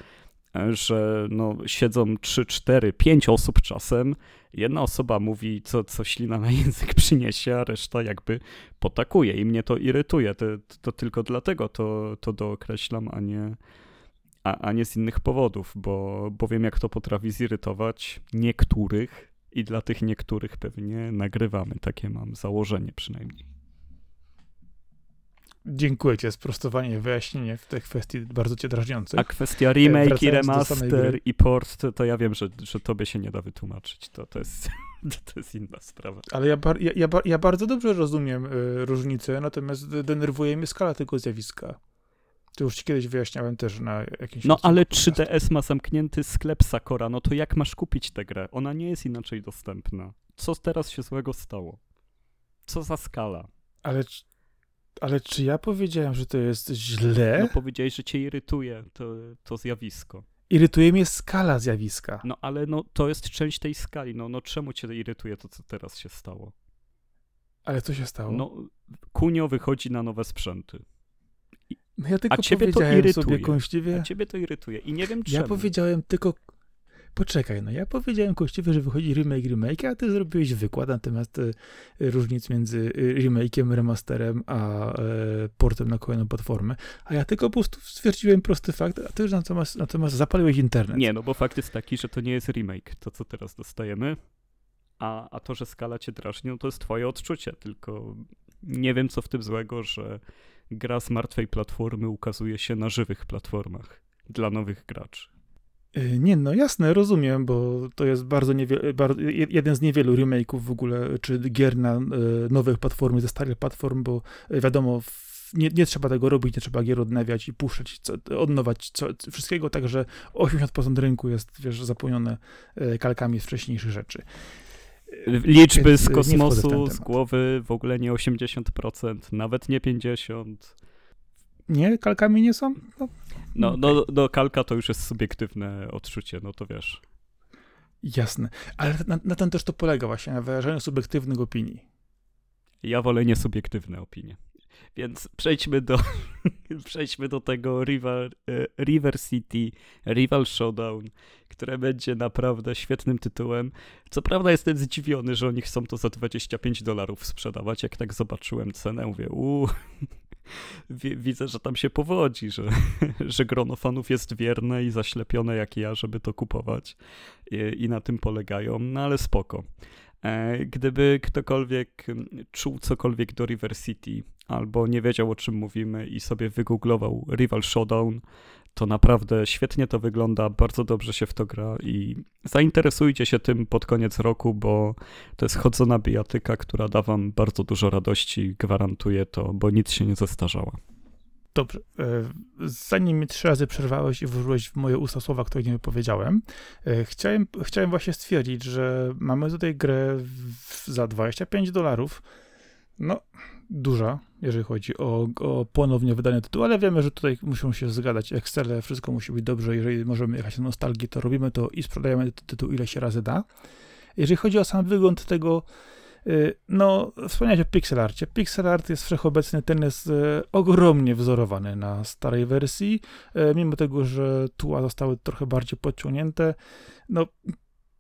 że no, siedzą 3, 4, 5 osób czasem. Jedna osoba mówi, co, co ślina na język przyniesie, a reszta jakby potakuje i mnie to irytuje. To, to tylko dlatego to, to dookreślam, a nie, a, a nie z innych powodów, bo, bo wiem, jak to potrafi zirytować niektórych i dla tych niektórych pewnie nagrywamy. Takie mam założenie przynajmniej. Dziękuję Ci za sprostowanie, wyjaśnienie w tej kwestii bardzo Cię drażniących. A kwestia remake i remaster i port, to, to, ja wiem, że, że Tobie się nie da wytłumaczyć. To, to, jest, to jest inna sprawa. Ale ja, bar, ja, ja, ja bardzo dobrze rozumiem y, różnicę, natomiast denerwuje mnie skala tego zjawiska. To już ci kiedyś wyjaśniałem też na jakimś... No ale 3DS ma zamknięty sklep Sakora, no to jak masz kupić tę grę? Ona nie jest inaczej dostępna. Co teraz się złego stało? Co za skala? Ale ale czy ja powiedziałem, że to jest źle? No powiedziałeś, że cię irytuje to, to zjawisko. Irytuje mnie skala zjawiska. No ale no, to jest część tej skali. No, no czemu cię irytuje to, co teraz się stało? Ale co się stało? No, Kunio wychodzi na nowe sprzęty. no ja tylko a ciebie to irytuje. sobie kąśliwie... A ciebie to irytuje i nie wiem czemu. Ja powiedziałem tylko Poczekaj, no ja powiedziałem Kościowi, że wychodzi remake remake, a ty zrobiłeś wykład na temat y, różnic między y, remake'iem, remasterem, a y, portem na kolejną platformę, a ja tylko po prostu stwierdziłem prosty fakt, a ty już natomiast, natomiast zapaliłeś internet. Nie, no bo fakt jest taki, że to nie jest remake, to co teraz dostajemy, a, a to, że skala cię drażni, no to jest twoje odczucie, tylko nie wiem co w tym złego, że gra z martwej platformy ukazuje się na żywych platformach dla nowych graczy. Y, nie, no jasne, rozumiem, bo to jest bardzo, niewiele, bardzo jeden z niewielu remake'ów w ogóle, czy gier na y, nowych platformy ze starych platform, bo y, wiadomo, nie, nie trzeba tego robić, nie trzeba gier odnawiać i puszczać, co, odnować co, wszystkiego, także 80% rynku jest, wiesz, zapełnione kalkami z wcześniejszych rzeczy. Liczby z kosmosu, z głowy w ogóle nie 80%, nawet nie 50%. Nie? Kalkami nie są? No, no, no, no kalka to już jest subiektywne odczucie, no to wiesz. Jasne. Ale na, na tym też to polega właśnie, na wyrażaniu subiektywnych opinii. Ja wolę niesubiektywne opinie. Więc przejdźmy do, przejdźmy do tego River, e, River City Rival Showdown, które będzie naprawdę świetnym tytułem. Co prawda jestem zdziwiony, że oni chcą to za 25 dolarów sprzedawać. Jak tak zobaczyłem cenę, mówię, uuu, widzę, że tam się powodzi, że, że grono fanów jest wierne i zaślepione jak ja, żeby to kupować i, i na tym polegają, no ale spoko. E, gdyby ktokolwiek czuł cokolwiek do River City albo nie wiedział o czym mówimy i sobie wygooglował Rival Showdown, to naprawdę świetnie to wygląda, bardzo dobrze się w to gra i zainteresujcie się tym pod koniec roku, bo to jest chodzona bijatyka, która da wam bardzo dużo radości, gwarantuję to, bo nic się nie zestarzała. Dobrze. E, zanim mi trzy razy przerwałeś i włożyłeś w moje usta słowa, które nie wypowiedziałem, e, chciałem, chciałem właśnie stwierdzić, że mamy tutaj grę za 25 dolarów. No, duża, jeżeli chodzi o, o ponownie wydanie tytułu, ale wiemy, że tutaj muszą się zgadać Excel, wszystko musi być dobrze. Jeżeli możemy jechać na nostalgię, to robimy to i sprzedajemy tytuł ile się razy da. Jeżeli chodzi o sam wygląd tego, y, no, wspomniałeś o pixelarcie. Pixel art jest wszechobecny, ten jest y, ogromnie wzorowany na starej wersji, y, mimo tego, że tła zostały trochę bardziej podciągnięte. No,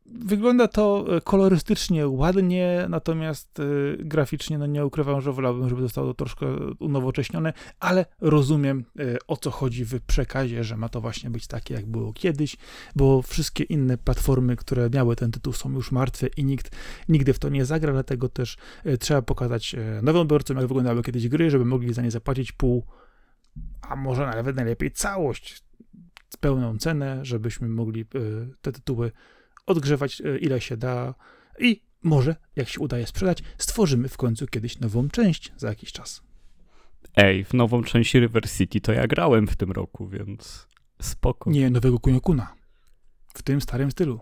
Wygląda to e, kolorystycznie ładnie, natomiast y, graficznie no nie ukrywam, że wolałbym, żeby zostało to troszkę unowocześnione, ale rozumiem y, o co chodzi w przekazie, że ma to właśnie być takie, jak było kiedyś, bo wszystkie inne platformy, które miały ten tytuł są już martwe i nikt nigdy w to nie zagra, dlatego też trzeba pokazać nowym odbiorcom, jak wyglądały kiedyś gry, żeby mogli za nie zapłacić pół, a może nawet najlepiej całość, pełną cenę, żebyśmy mogli te tytuły odgrzewać e, ile się da i może, jak się udaje sprzedać, stworzymy w końcu kiedyś nową część za jakiś czas. Ej, w nową część River City to ja grałem w tym roku, więc spoko. Nie, nowego Kuniokuna. W tym starym stylu.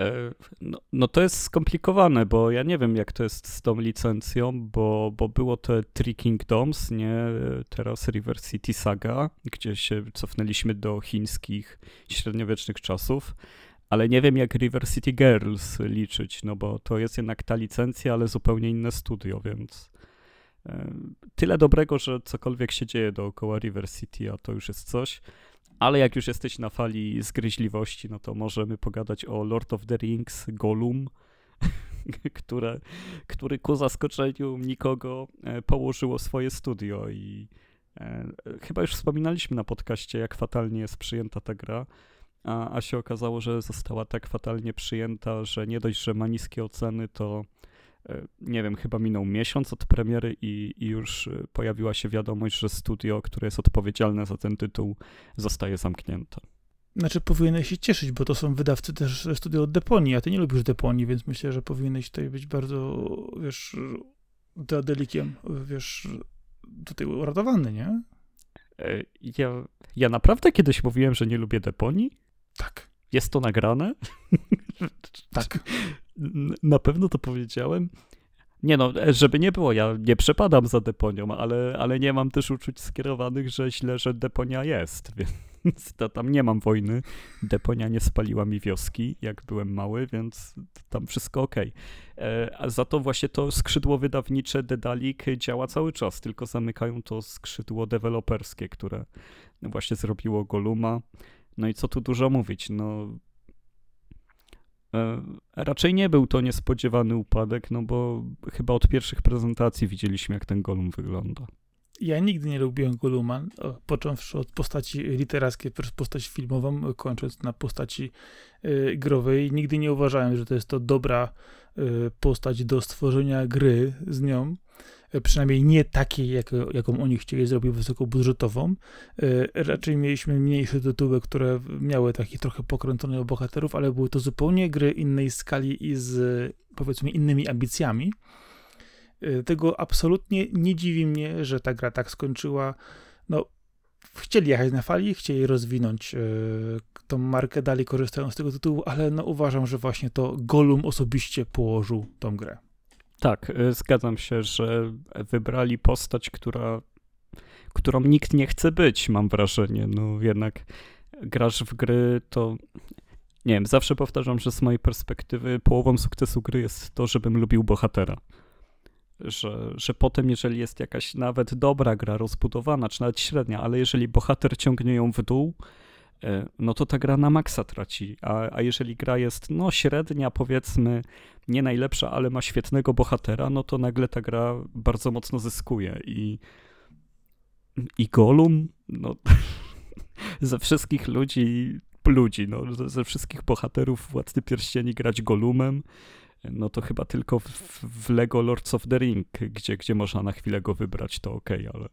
E, no, no, to jest skomplikowane, bo ja nie wiem, jak to jest z tą licencją, bo, bo było te Three Kingdoms, nie? Teraz River City Saga, gdzie się cofnęliśmy do chińskich średniowiecznych czasów, ale nie wiem, jak River City Girls liczyć, no bo to jest jednak ta licencja, ale zupełnie inne studio, więc e, tyle dobrego, że cokolwiek się dzieje dookoła River City, a to już jest coś. Ale jak już jesteś na fali zgryźliwości, no to możemy pogadać o Lord of the Rings, Gollum, które, który ku zaskoczeniu nikogo e, położyło swoje studio i e, chyba już wspominaliśmy na podcaście, jak fatalnie jest przyjęta ta gra, a, a się okazało, że została tak fatalnie przyjęta, że nie dość, że ma niskie oceny, to E, nie wiem, chyba minął miesiąc od premiery i, i, już e, pojawiła się wiadomość, że studio, które jest odpowiedzialne za ten tytuł, zostaje zamknięte. Znaczy, powinieneś się cieszyć, bo to są wydawcy też studio od Deponii, a ty nie lubisz Deponii, więc myślę, że powinieneś tutaj być bardzo, wiesz, deadelikiem, wiesz, tutaj uratowany, nie? E, ja, ja naprawdę kiedyś mówiłem, że nie lubię Deponii? Tak. Jest to nagrane? tak. Na pewno to powiedziałem. Nie no, żeby nie było, ja nie przepadam za deponią, ale, ale nie mam też uczuć skierowanych, że źle, że deponia jest, więc to tam nie mam wojny. Deponia nie spaliła mi wioski, jak byłem mały, więc tam wszystko ok. E, a za to właśnie to skrzydło wydawnicze Dedalik działa cały czas, tylko zamykają to skrzydło deweloperskie, które właśnie zrobiło Goluma. No i co tu dużo mówić, no E, raczej nie był to niespodziewany upadek, no bo chyba od pierwszych prezentacji widzieliśmy, jak ten Golum wygląda. Ja nigdy nie lubiłem Goluma, począwszy od postaci literackiej przez postać filmową, kończąc na postaci y, growej. Nigdy nie uważałem, że to jest to dobra y, postać do stworzenia gry z nią. Przynajmniej nie takiej, jak, jaką oni chcieli zrobić wysokobudżetową. E, raczej mieliśmy mniejsze tytuły, które miały takich trochę pokręconych bohaterów, ale były to zupełnie gry innej skali i z powiedzmy innymi ambicjami. E, tego absolutnie nie dziwi mnie, że ta gra tak skończyła. No, chcieli jechać na fali, chcieli rozwinąć tą markę, dalej korzystają z tego tytułu, ale no uważam, że właśnie to Golum osobiście położył tą grę. Tak, y, zgadzam się, że wybrali postać, która, którą nikt nie chce być, mam wrażenie. No jednak grasz w gry, to nie wiem, zawsze powtarzam, że z mojej perspektywy połową sukcesu gry jest to, żebym lubił bohatera. Że, że potem, jeżeli jest jakaś nawet dobra gra rozbudowana, czy nawet średnia, ale jeżeli bohater ciągnie ją w dół, no to ta gra na maksa traci. A, a jeżeli gra jest no średnia, powiedzmy, nie najlepsza, ale ma świetnego bohatera, no to nagle ta gra bardzo mocno zyskuje. I, i Golum, no ze wszystkich ludzi, ludzi, no ze wszystkich bohaterów Władcy Pierścieni grać Golumem, no to chyba tylko w, w Lego Lords of the Ring, gdzie, gdzie można na chwilę go wybrać, to ok, ale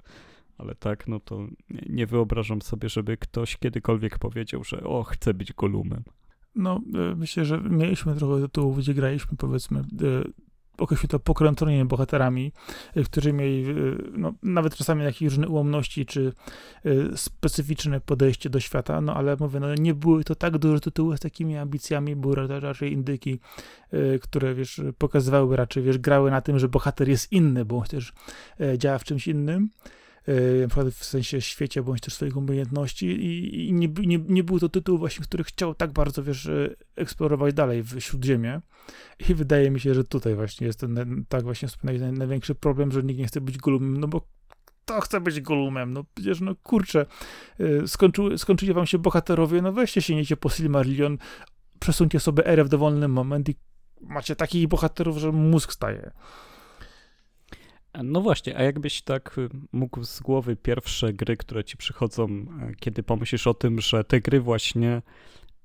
ale tak, no to nie wyobrażam sobie, żeby ktoś kiedykolwiek powiedział, że o, chcę być Golumem. No, e, myślę, że mieliśmy trochę tytułów, gdzie graliśmy, powiedzmy, e, określił to pokręconymi bohaterami, e, którzy mieli no, nawet czasami jakieś różne ułomności, czy specyficzne podejście do świata, no ale mówię, no, nie były to tak duże tytuły z takimi ambicjami, były raczej indyki, które, wiesz, pokazywały raczej, wiesz, grały na tym, że bohater jest inny, bo on też działa w czymś innym, na przykład w sensie świecie, bądź też swoich umiejętności i, i nie, nie, nie był to tytuł właśnie, który chciał tak bardzo, wiesz, e, eksplorować dalej w Śródziemie i wydaje mi się, że tutaj właśnie jest ten, tak właśnie wspomniałeś, największy problem, że nikt nie chce być Golumem, no bo kto chce być Golumem? No przecież, no kurczę, e, skończy, skończyli wam się bohaterowie, no weźcie się, niecie po Silmarillion, przesuńcie sobie erę w dowolny moment i macie takich bohaterów, że mózg staje. No właśnie, a jakbyś tak y, mógł z głowy pierwsze gry, które ci przychodzą, e, kiedy pomyślisz o tym, że te gry właśnie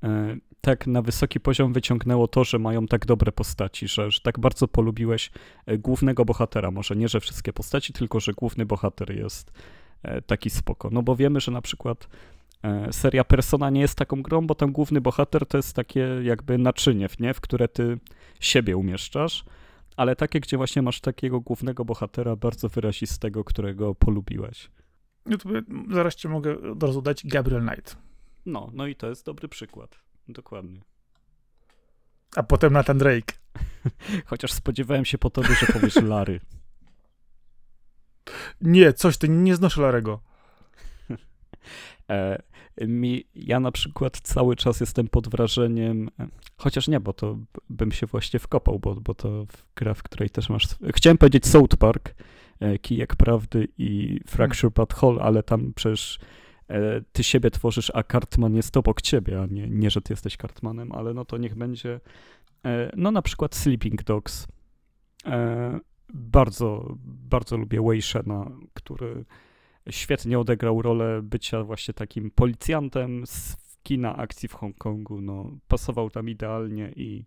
e, tak na wysoki poziom wyciągnęło to, że mają tak dobre postaci, że, że tak bardzo polubiłeś e, głównego bohatera. Może nie, że wszystkie postaci, tylko że główny bohater jest taki spoko. No bo wiemy, że na przykład seria Persona nie jest taką grą, bo tam główny bohater to jest takie jakby naczynie, nie? w które ty siebie umieszczasz ale takie, gdzie właśnie masz takiego głównego bohatera, bardzo wyrazistego, którego polubiłeś. No to zaraz ci mogę od razu dać Gabriel Knight. No, no i to jest dobry przykład. Dokładnie. A potem Nathan Drake. Chociaż spodziewałem się po tobie, że powiesz Lary. Nie, coś, ty nie znoszę Larego. E, mi, ja na przykład cały czas jestem pod wrażeniem, chociaż nie, bo to bym się właśnie wkopał, bo, bo to gra, w której też masz... Chciałem powiedzieć South Park, e, Kijek Prawdy i Fracture Path Hall, ale tam przecież e, ty siebie tworzysz, a Cartman jest obok ciebie, a nie, nie, że ty jesteś Cartmanem, ale no to niech będzie, e, no na przykład Sleeping Dogs. Bardzo, bardzo lubię Wei Shena, który świetnie odegrał rolę bycia właśnie takim policjantem z kina akcji w Hongkongu. No, pasował tam idealnie i,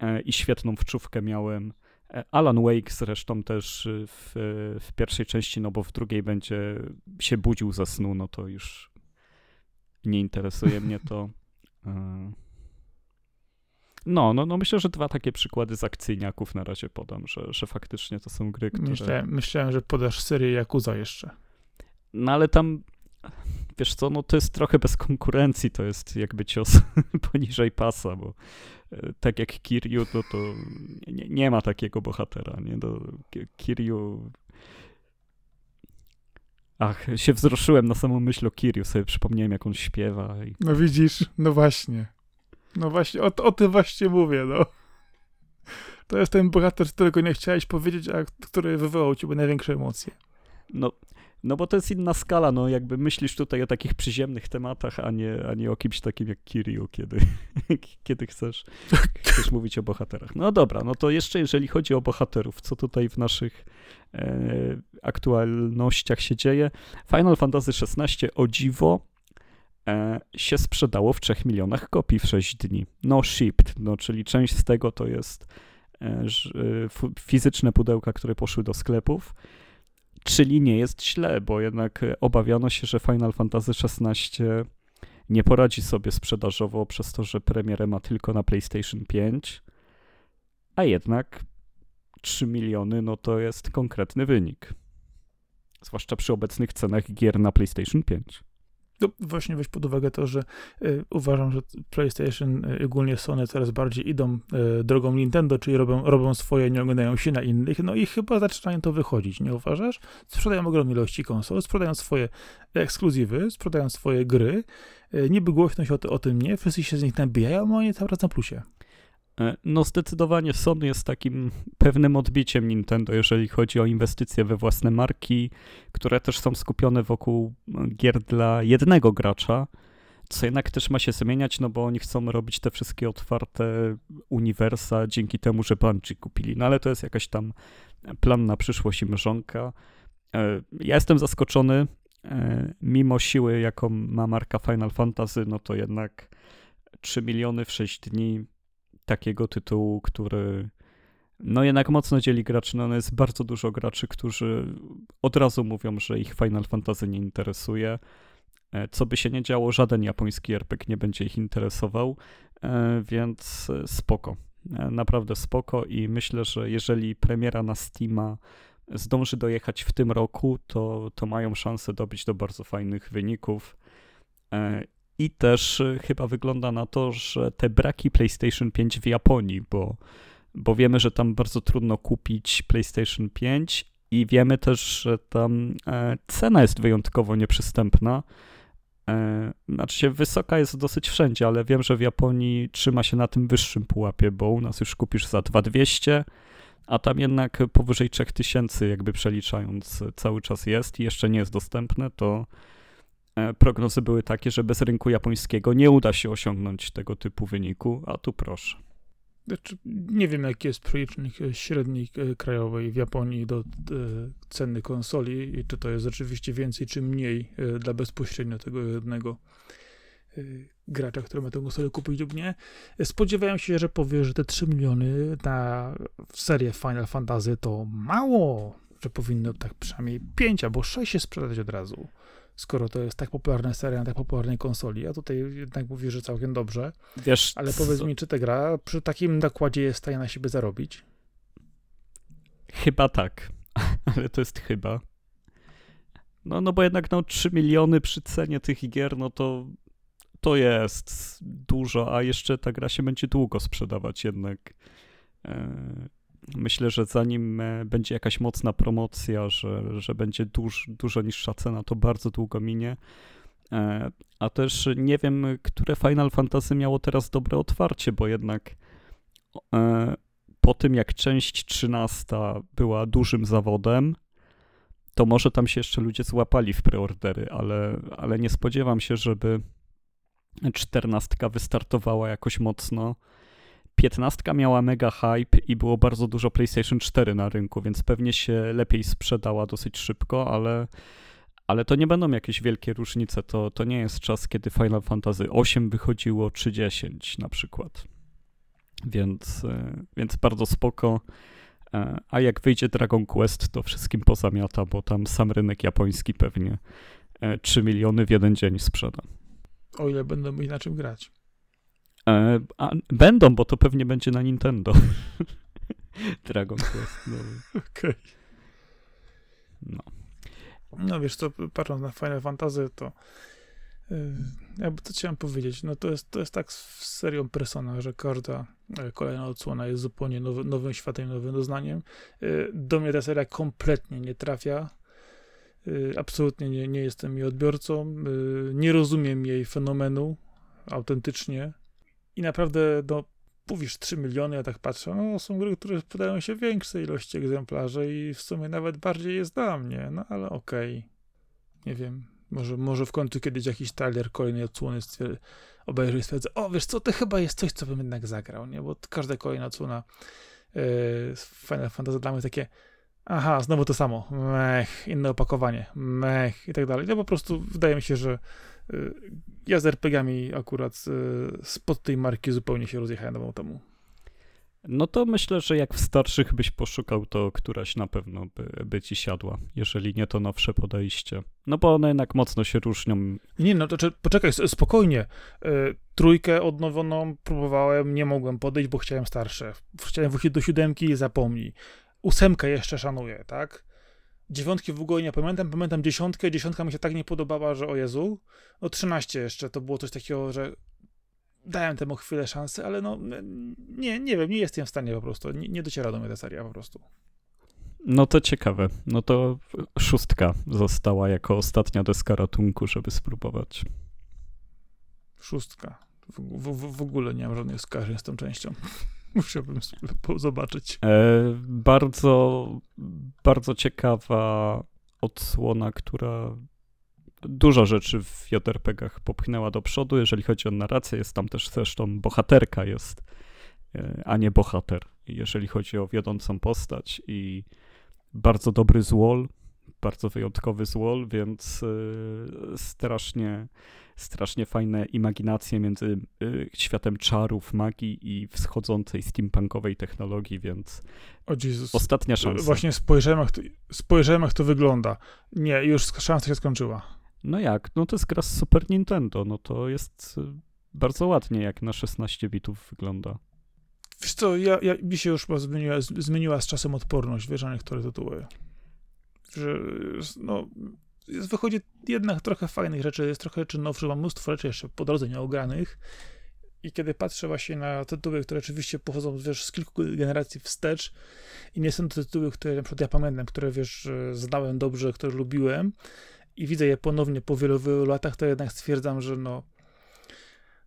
e, i świetną wczówkę miałem. E, Alan Wake zresztą też w, w pierwszej części, no bo w drugiej będzie się budził ze snu, no to już nie interesuje mnie to. E, no, no, no myślę, że dwa takie przykłady z akcyjniaków na razie podam, że, że faktycznie to są gry, które... Myślałem, myślałem że podasz serię Yakuza jeszcze. No ale tam, wiesz co, no to jest trochę bez konkurencji, to jest jakby cios poniżej pasa, bo e, tak jak Kiryu, to, to nie, nie ma takiego bohatera, nie? Do Kiryu... Ach, się wzruszyłem na samą myśl o Kiryu, sobie przypomniałem, jak on śpiewa. I... No widzisz, no właśnie. No właśnie, o, o tym właśnie mówię, no. To jest ten bohater, z którego nie chciałeś powiedzieć, a który wywołał ciebie największe emocje. No, no bo to jest inna skala, no jakby myślisz tutaj o takich przyziemnych tematach, a nie, a nie o kimś takim jak Kiryu, kiedy, kiedy chcesz, chcesz mówić o bohaterach. No dobra, no to jeszcze jeżeli chodzi o bohaterów, co tutaj w naszych e, aktualnościach się dzieje. Final Fantasy XVI o dziwo e, się sprzedało w 3 milionach kopii w 6 dni. No shipped, no czyli część z tego to jest e, e fizyczne pudełka, które poszły do sklepów, Czyli nie jest źle, bo jednak obawiano się, że Final Fantasy XVI nie poradzi sobie sprzedażowo przez to, że premierę ma tylko na PlayStation 5, a jednak 3 miliony no to jest konkretny wynik. Zwłaszcza przy obecnych cenach gier na PlayStation 5. No, właśnie weź pod uwagę to, że y, uważam, że PlayStation y, ogólnie Sony coraz bardziej idą y, drogą Nintendo, czyli robią, robią swoje, nie oglądają się na innych, no i chyba zaczynają to wychodzić, nie uważasz? Sprzedają ogromne ilości konsol, sprzedają swoje ekskluzywy, sprzedają swoje gry, y, niby głośno się o, o, tym nie, wszyscy się z nich nabijają, a oni cały czas na plusie. E, no zdecydowanie Sony jest takim pewnym odbiciem Nintendo, jeżeli chodzi o inwestycje we własne marki, które też są skupione wokół gier dla jednego gracza, co jednak też ma się zmieniać, no bo oni chcą robić te wszystkie otwarte uniwersa dzięki temu, że Bungie kupili. No ale to jest jakaś tam plan na przyszłość i mrzonka. E, ja jestem zaskoczony, e, mimo siły, jaką ma marka Final Fantasy, no to jednak 3 miliony w 6 dni takiego tytułu, który no jednak mocno dzieli graczy. No, jest bardzo dużo graczy, którzy od razu mówią, że ich Final Fantasy nie interesuje. E, co by się nie działo, żaden japoński RPG nie będzie ich interesował, e, więc spoko. E, naprawdę spoko i myślę, że jeżeli premiera na Steama zdąży dojechać w tym roku, to, to mają szansę dobić do bardzo fajnych wyników. I też y, chyba wygląda na to, że te braki PlayStation 5 w Japonii, bo, bo wiemy, że tam bardzo trudno kupić PlayStation 5 i wiemy też, że tam e, cena jest wyjątkowo nieprzystępna. E, znaczy się wysoka jest dosyć wszędzie, ale wiem, że w Japonii trzyma się na tym wyższym pułapie, bo u nas już kupisz za 2200, a tam jednak powyżej 3000 jakby przeliczając cały czas jest i jeszcze nie jest dostępne, to E, prognozy były takie, że bez rynku japońskiego nie uda się osiągnąć tego typu wyniku, a tu proszę. Znaczy, nie wiem, jaki jest przelicznik średniej e, krajowej w Japonii do e, ceny konsoli i czy to jest rzeczywiście więcej czy mniej dla bezpośrednio tego jednego gracza, który ma tę konsolę kupić lub nie. Spodziewałem się, że powie, że te 3 miliony na serię Final Fantasy to mało, że powinno tak przynajmniej 5 albo 6 się sprzedać od razu skoro to jest tak popularna seria na tak popularnej konsoli, a tutaj jednak mówisz, że całkiem dobrze. Wiesz, Ale powiedz mi, czy ta gra przy takim nakładzie jest w stanie na siebie zarobić? Chyba tak, ale to jest chyba. No, no bo jednak no 3 miliony przy cenie tych gier, no to to jest dużo, a jeszcze ta gra się będzie długo sprzedawać jednak. E, myślę, że zanim e, będzie jakaś mocna promocja, że, że będzie duż, dużo niższa cena, to bardzo długo minie. E, a też nie wiem, które Final Fantasy miało teraz dobre otwarcie, bo jednak po tym jak część 13 była dużym zawodem, to może tam się jeszcze ludzie złapali w preordery, ale, ale nie spodziewam się, żeby czternastka wystartowała jakoś mocno. Piętnastka miała mega hype i było bardzo dużo PlayStation 4 na rynku, więc pewnie się lepiej sprzedała dosyć szybko, ale, ale to nie będą jakieś wielkie różnice. To, to nie jest czas, kiedy Final Fantasy VIII wychodziło 3.10 na przykład. Więc, e, więc bardzo spoko. E, a jak wyjdzie Dragon Quest, to wszystkim pozamiata, bo tam sam rynek japoński pewnie 3 e, miliony w jeden dzień sprzeda. O ile będą mieć na czym grać. E, a, będą, bo to pewnie będzie na Nintendo. Dragon Quest. No. Okej. Okay. No. No wiesz co, patrząc na Final Fantasy, to yy, jakby co chciałem powiedzieć, no to jest, to jest tak z serią Persona, że każda e, kolejna odsłona jest zupełnie nowy, nowym światem, nowym doznaniem. Yy, do mnie ta seria kompletnie nie trafia. Yy, absolutnie nie, nie jestem jej odbiorcą. Nie rozumiem jej fenomenu autentycznie. I naprawdę, no, mówisz 3 miliony, ja tak patrzę, no są gry, które podają się większej ilości egzemplarzy i w sumie nawet bardziej jest dla mnie, no ale okej. Okay. Nie wiem, może, może w końcu kiedyś jakiś trailer kolejnej odsłony stwierd- obejrzy i stwierdza, o wiesz co, to chyba jest coś, co bym jednak zagrał, nie? Bo każda kolejna odsłona yy, Final Fantasy dla mnie takie aha, znowu to samo, mech, inne opakowanie, mech i tak dalej. No po prostu wydaje mi się, że yy, ja z RPG-ami akurat yy, spod tej marki zupełnie się rozjechałem do temu. No to myślę, że jak w starszych byś poszukał, to któraś na pewno by, by ci siadła, jeżeli nie to nowsze podejście. No bo one jednak mocno się różnią. Nie, no to poczekaj, spokojnie. E, trójkę odnowioną próbowałem, nie mogłem podejść, bo chciałem starsze. Chciałem wrócić do siódemki i zapomnij. Ósemkę jeszcze szanuję, tak? Dziewiątki w ogóle nie pamiętam, pamiętam dziesiątkę, dziesiątka mi się tak nie podobała, że o Jezu. No trzynaście jeszcze, to było coś takiego, że dałem temu chwilę szansy, ale no nie, nie wiem, nie jestem w stanie po prostu, nie, nie dociera do mnie ta seria po prostu. No to ciekawe. No to szóstka została jako ostatnia deska ratunku, żeby spróbować. Szóstka. W, w, w ogóle nie mam żadnych skojarzeń z tą częścią. Musiałbym zobaczyć. E, bardzo, bardzo ciekawa odsłona, która dużo rzeczy w JRPG-ach popchnęła do przodu. Jeżeli chodzi o narrację, jest tam też zresztą bohaterka jest, e, a nie bohater, jeżeli chodzi o wiodącą postać i bardzo dobry złol, bardzo wyjątkowy złol, więc e, strasznie, strasznie fajne imaginacje między e, światem czarów, magii i wschodzącej steampunkowej technologii, więc ostatnia szansa. Właśnie spojrzałem jak, to, spojrzałem, jak to wygląda. Nie, już szansa się skończyła. No jak? No to jest gra z Super Nintendo, no to jest y, bardzo ładnie, jak na 16 bitów wygląda. Wiesz co, ja, ja, mi się już zmieniła, zmieniła z czasem odporność, wiesz, na niektóre tytuły. Że, no, wychodzi jednak trochę fajnych rzeczy, jest trochę rzeczy nowszych, mam mnóstwo rzeczy jeszcze po drodze nieogranych. I kiedy patrzę właśnie na tytuły, które oczywiście pochodzą, wiesz, z kilku generacji wstecz i nie są to tytuły, które na przykład ja pamiętam, które, wiesz, znałem dobrze, które lubiłem, i widzę je ponownie po wielu, wielu latach, to jednak stwierdzam, że no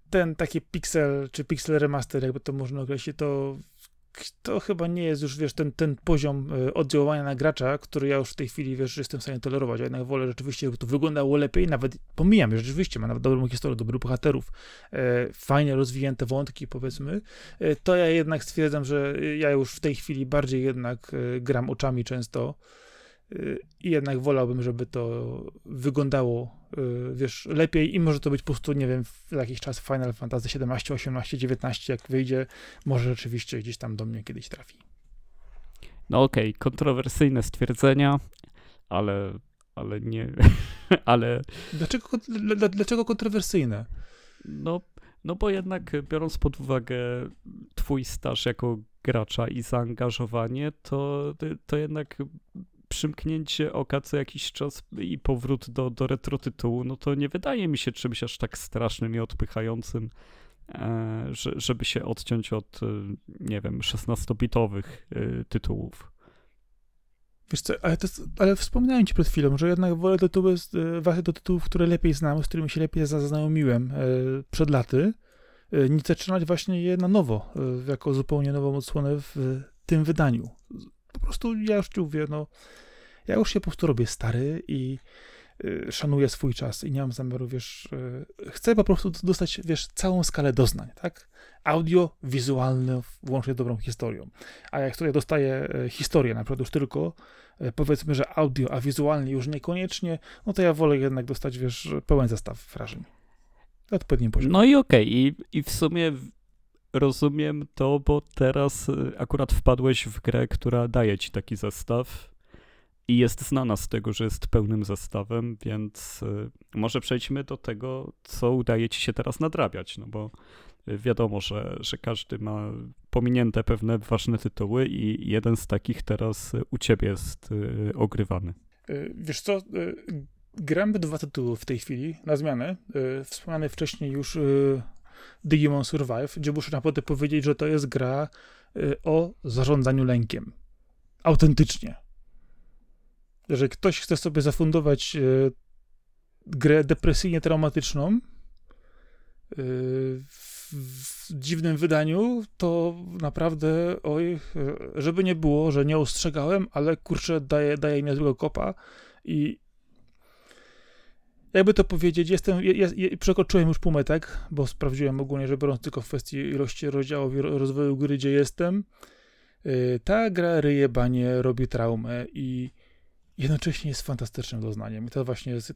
ten taki pixel, czy pixel remaster, jakby to można określić, to to chyba nie jest już, wiesz, ten, ten poziom e, oddziaływania na gracza, który ja już w tej chwili, wiesz, jestem w stanie tolerować. Ja jednak wolę rzeczywiście, żeby to wyglądało lepiej, nawet pomijam, że rzeczywiście ma nawet dobrą historię, dobrych bohaterów, e, fajnie rozwinięte wątki, powiedzmy, e, to ja jednak stwierdzam, że ja już w tej chwili bardziej jednak e, gram oczami często, i jednak wolałbym, żeby to wyglądało, wiesz, lepiej i może to być po prostu, nie wiem, w jakiś czas Final Fantasy 17, 18, 19, jak wyjdzie, może rzeczywiście gdzieś tam do mnie kiedyś trafi. No okej, okay. kontrowersyjne stwierdzenia, ale, ale nie, ale... Dlaczego, dlaczego kontrowersyjne? No, no bo jednak biorąc pod uwagę twój staż jako gracza i zaangażowanie, to, to jednak przymknięcie oka co jakiś czas i powrót do, do retro tytułu, no to nie wydaje mi się czymś aż tak strasznym i odpychającym, e, że, żeby się odciąć od, e, nie wiem, 16-bitowych e, tytułów. Wiesz co, ale, to, ale wspomniałem ci przed chwilą, że jednak wolę tytuły, właśnie do tytułów, które lepiej znam, z którymi się lepiej zaznajomiłem przed laty, niż zaczynać właśnie je na nowo, jako zupełnie nową odsłonę w tym wydaniu. Po prostu ja już ci mówię, no, ja już się po prostu robię stary i y, szanuję swój czas i nie mam zamiaru, wiesz, y, chcę po prostu dostać, wiesz, całą skalę doznań, tak? Audio, wizualne, włącznie dobrą historią. A jak tutaj dostaję y, historię, na przykład już tylko, powiedzmy, że audio, a wizualnie już niekoniecznie, no to ja wolę jednak dostać, wiesz, pełen zestaw wrażeń. Na odpowiednim poziomie. No i okej, okay. I, i w sumie rozumiem to, bo teraz y, akurat wpadłeś w grę, która daje ci taki zestaw i jest znana z tego, że jest pełnym zestawem, więc y, może przejdźmy do tego, co udaje ci się teraz nadrabiać, no bo y, wiadomo, że, że każdy ma pominięte pewne ważne tytuły i jeden z takich teraz u ciebie jest ogrywany. Wiesz co, gram dwa tytuły w tej chwili, na zmianę. Wspomniany wcześniej już Digimon Survive, gdzie muszę naprawdę powiedzieć, że to jest gra y, o zarządzaniu lękiem. Autentycznie. Jeżeli ktoś chce sobie zafundować y, grę depresyjnie traumatyczną y, w dziwnym wydaniu, to naprawdę, oj, żeby nie było, że nie ostrzegałem, ale kurczę, daje, daje mi złego kopa i jakby to powiedzieć, jestem, ja, ja, przekroczyłem już półmetek, bo sprawdziłem ogólnie, że biorąc tylko w kwestii ilości rozdziałów i rozwoju gry, gdzie jestem, yy, ta gra ryje banie, robi traumę i jednocześnie jest fantastycznym doznaniem. I to właśnie jest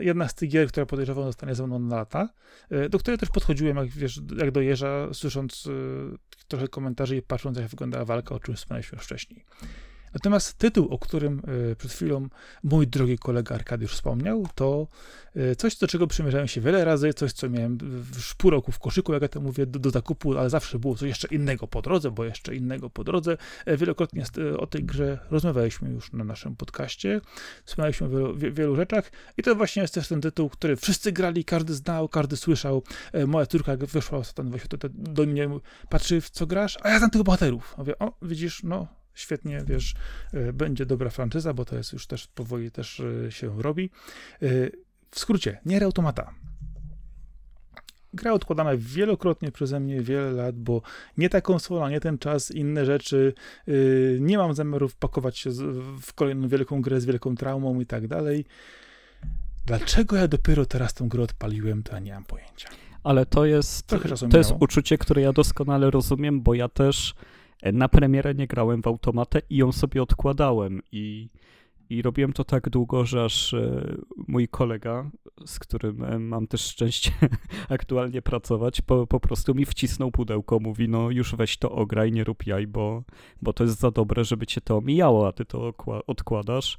jedna, z tych gier, która podejrzewam zostanie ze mną na lata, yy, do której też podchodziłem, jak, wiesz, jak do słysząc yy, trochę komentarzy i patrząc, jak wyglądała walka, o czym wspomnieliśmy już wcześniej. Natomiast tytuł, o którym e, przed chwilą mój drogi kolega Arkadiusz wspomniał, to e, coś, do czego przymierzałem się wiele razy, coś, co miałem już pół roku w koszyku, jak ja to mówię, do, do zakupu, ale zawsze było coś jeszcze innego po drodze, bo jeszcze innego po drodze. E, wielokrotnie o tej grze rozmawialiśmy już na naszym podcaście, wspomnieliśmy o wielu, wielu rzeczach i to właśnie jest też ten tytuł, który wszyscy grali, każdy znał, każdy słyszał. Moja córka jak wyszła ostatnio do mnie, patrzy w co grasz, a ja znam tych bohaterów. Mówię, o, widzisz, no, świetnie, wiesz, e, będzie dobra franczyza, bo to jest już też powoli też e, się robi. E, w skrócie, Nier Automata. Gra odkładana wielokrotnie przeze mnie wiele lat, bo nie ta konsola, nie ten czas, inne rzeczy. Nie mam zamiaru wpakować się w kolejną wielką grę z wielką traumą i tak dalej. Dlaczego ja dopiero teraz tą grę odpaliłem, to ja nie mam pojęcia. Ale to jest, to jest uczucie, które ja doskonale rozumiem, bo ja też na premierę nie grałem w automatę i ją sobie odkładałem i, i robiłem to tak długo, że aż e, mój kolega, z którym e, mam też szczęście aktualnie pracować, po, po prostu mi wcisnął pudełko, mówi no już weź to ograj, nie rób jaj, bo, bo to jest za dobre, żeby cię to omijało, a ty to odkładasz.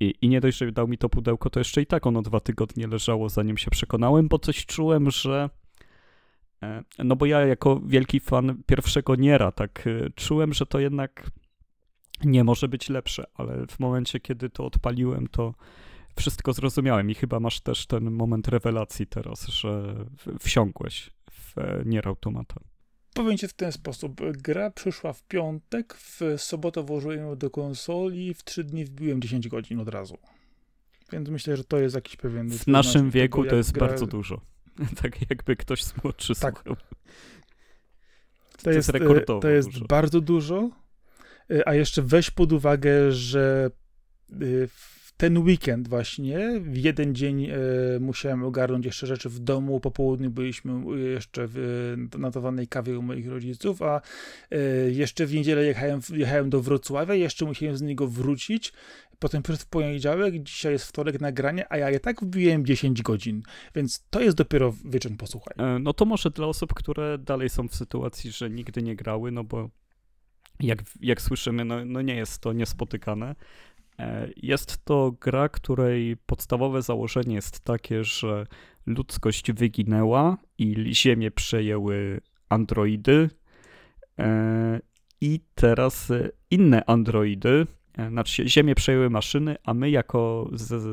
I, I nie dość, że dał mi to pudełko, to jeszcze i tak ono dwa tygodnie leżało, zanim się przekonałem, bo coś czułem, że no bo ja jako wielki fan pierwszego Niera tak e, czułem, że to jednak nie może być lepsze, ale w momencie, kiedy to odpaliłem, to wszystko zrozumiałem i chyba masz też ten moment rewelacji teraz, że wsiąkłeś w e, Nier Automata. Powiem ci w ten sposób. Gra przyszła w piątek, w sobotę włożyłem ją do konsoli, w trzy dni wbiłem 10 godzin od razu. Więc myślę, że to jest jakiś pewien... W naszym wieku to jest gra... bardzo dużo. tak jakby ktoś z młodszy tak. słuchał. To, to jest, jest rekordowo To jest dużo. bardzo dużo, y, a jeszcze weź pod uwagę, że w ten weekend właśnie, w jeden dzień e, musiałem ogarnąć jeszcze rzeczy w domu, po południu byliśmy jeszcze w notowanej kawie u moich rodziców, a e, jeszcze w niedzielę jechałem, jechałem do Wrocławia, jeszcze musiałem z niego wrócić, potem przed w poniedziałek, dzisiaj jest wtorek nagranie, a ja i tak wbiłem 10 godzin, więc to jest dopiero wyczyn, posłuchaj. E, no to może dla osób, które dalej są w sytuacji, że nigdy nie grały, no bo jak, jak słyszymy, no, no nie jest to niespotykane. E, jest to gra, której podstawowe założenie jest takie, że ludzkość wyginęła i Ziemię przejęły androidy. E, I teraz inne androidy znaczy się, Ziemię przejęły maszyny, a my jako z,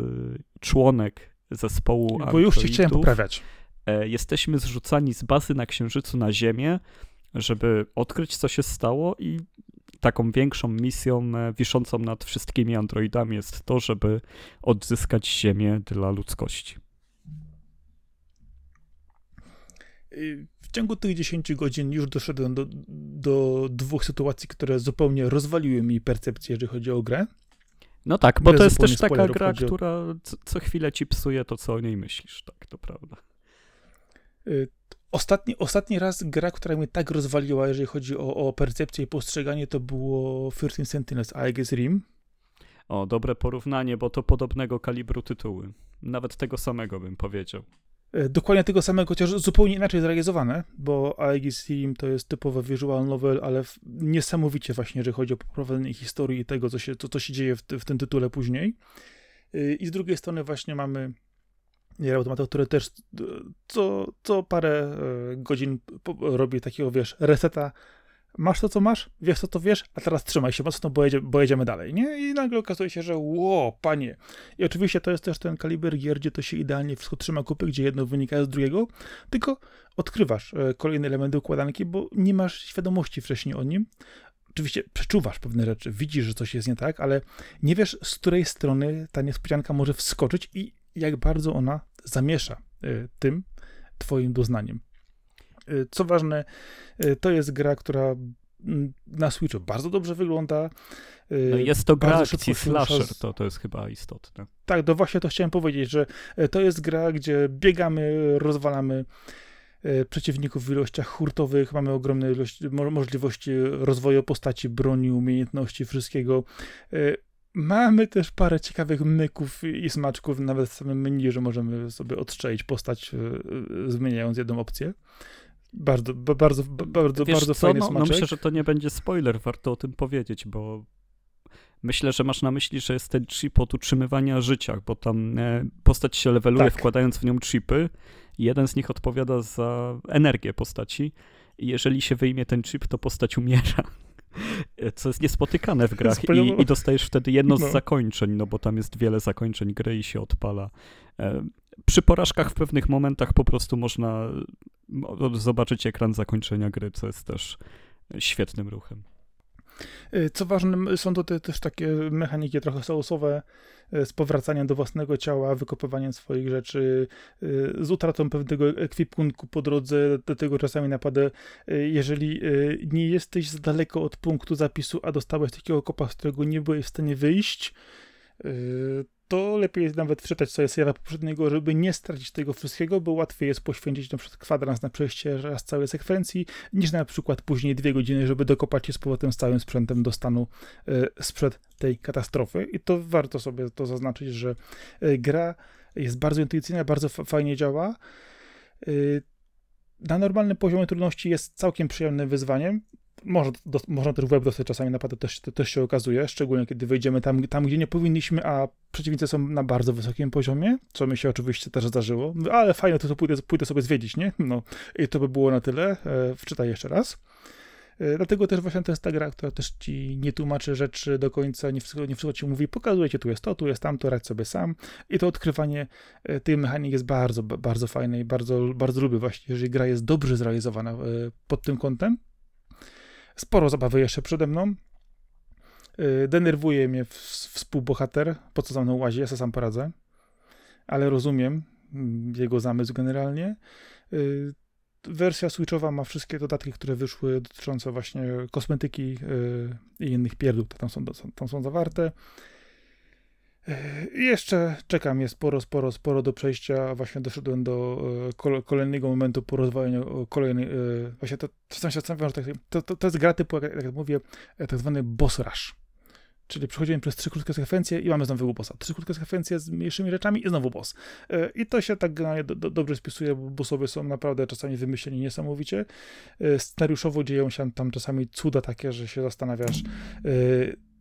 członek zespołu Bo już się chciałem poprawiać. e, jesteśmy zrzucani z bazy na Księżycu na Ziemię, żeby odkryć, co się stało i taką większą misją e, wiszącą nad wszystkimi androidami jest to, żeby odzyskać Ziemię dla ludzkości. Y, W ciągu tych 10 godzin już doszedłem do, do dwóch sytuacji, które zupełnie rozwaliły mi percepcję, jeżeli chodzi o grę. No tak, bo to jest też taka gra, o- która co, co chwilę ci psuje to, co o niej myślisz, tak, to prawda. Y, Ostatni, ostatni raz gra, która mnie tak rozwaliła, jeżeli chodzi o, o percepcję i postrzeganie, to było 13 Sentinels Aegis Rim. O, dobre porównanie, bo to podobnego kalibru tytuły. Nawet tego samego bym powiedział. Y, Dokładnie tego samego, chociaż zupełnie inaczej zrealizowane, bo Aegis Rim to jest typowy visual novel, ale niesamowicie właśnie, jeżeli chodzi o poprowadzenie historii i tego, co się, co, co się dzieje w, w tym tytule później. Y, I z drugiej strony właśnie mamy Nier Automata, które też y, co, co parę godzin robi takiego, wiesz, reseta. Masz to, co masz, wiesz to, co wiesz, a teraz trzymaj się mocno, bo, jedzie, bo jedziemy dalej, nie? I nagle okazuje się, że ło, panie. I oczywiście to jest też ten kaliber gier, gdzie to się idealnie wszystko trzyma kupy, gdzie jedno wynika z drugiego, tylko odkrywasz e, kolejne elementy układanki, bo nie masz świadomości wcześniej o nim. Oczywiście przeczuwasz pewne rzeczy, widzisz, że coś jest nie tak, ale nie wiesz, z której strony ta niespodzianka może wskoczyć i jak bardzo ona zamiesza e, tym twoim doznaniem. E, Co ważne, e, to jest gra, która mm, na Switchu bardzo dobrze wygląda. E, No jest to gra akcji slasher, z- to, to jest chyba istotne. tak, to właśnie to chciałem powiedzieć, że to jest gra, gdzie biegamy, rozwalamy przeciwników w ilościach hurtowych, mamy ogromne ilości, mo- możliwości rozwoju postaci, broni, umiejętności, wszystkiego. Mamy też parę ciekawych myków i smaczków, nawet w samym menu, że możemy sobie odstrzelić postać, zmieniając jedną opcję. Bardzo, ba- bardzo, ba- bardzo, Wiesz bardzo co, fajny no, no smaczek. myślę, że to nie będzie spoiler, warto o tym powiedzieć, bo myślę, że masz na myśli, że jest ten chip od utrzymywania życia, bo tam e, postać się leveluje Tak. wkładając w nią chipy i jeden z nich odpowiada za energię postaci i jeżeli się wyjmie ten chip, to postać umiera. Co jest niespotykane w grach i, i dostajesz wtedy jedno No. z zakończeń, no bo tam jest wiele zakończeń gry i się odpala. E, Przy porażkach w pewnych momentach po prostu można mo- zobaczyć ekran zakończenia gry, co jest też świetnym ruchem. Y, Co ważne, są to te, też takie mechaniki trochę sousowe, y, z powracaniem do własnego ciała, wykopywaniem swoich rzeczy, y, z utratą pewnego ekwipunku po drodze, do tego czasami napada, y, jeżeli nie jesteś za daleko od punktu zapisu, a dostałeś takiego kopa, z którego nie byłeś w stanie wyjść, to lepiej jest nawet wczytać sobie save'a poprzedniego, żeby nie stracić tego wszystkiego, bo łatwiej jest poświęcić na przykład kwadrans na przejście raz całej sekwencji, niż na przykład później dwie godziny, żeby dokopać się z powrotem z całym sprzętem do stanu e, sprzed tej katastrofy. I to warto sobie to zaznaczyć, że e, gra jest bardzo intuicyjna, bardzo fa- fajnie działa. E, Na normalnym poziomie trudności jest całkiem przyjemnym wyzwaniem. Można, do, można też w web dostać czasami napady, też, też się okazuje, szczególnie kiedy wejdziemy tam, tam, gdzie nie powinniśmy, a przeciwnicy są na bardzo wysokim poziomie, co mi się oczywiście też zdarzyło, ale fajnie, to, to pójdę, pójdę sobie zwiedzić, nie? No i to by było na tyle. E, Wczytaj jeszcze raz. E, Dlatego też właśnie to jest ta gra, która też ci nie tłumaczy rzeczy do końca, nie wszystko, nie wszystko ci mówi, pokazuje ci tu jest to, tu jest tamto, radź sobie sam. I to odkrywanie e, tej mechaniki jest bardzo, ba- bardzo fajne i bardzo, bardzo lubię właśnie, jeżeli gra jest dobrze zrealizowana e, pod tym kątem. Sporo zabawy jeszcze przede mną. E, Denerwuje mnie współbohater, po co za mną łazi, ja sam poradzę. Ale rozumiem mm, jego zamysł generalnie. Y, Wersja Switchowa ma wszystkie dodatki, które wyszły dotyczące właśnie kosmetyki y, i innych pierdół, tam są, tam są zawarte. I jeszcze czekam, jest sporo, sporo, sporo do przejścia. Właśnie doszedłem do kol- kolejnego momentu po rozwaleniu kolejnej. y, Właśnie to, czasem się zastanawiam, że tak, to, to, to jest gra typu, jak, jak mówię, e, tak zwany boss rush. Czyli przechodzimy przez trzy krótkie sekwencje i mamy znowu bossa. Trzy krótkie sekwencje z mniejszymi rzeczami i znowu boss. E, I to się tak generalnie do, do, dobrze spisuje, bo bossowie są naprawdę czasami wymyśleni niesamowicie. E, Scenariuszowo dzieją się tam czasami cuda takie, że się zastanawiasz, e,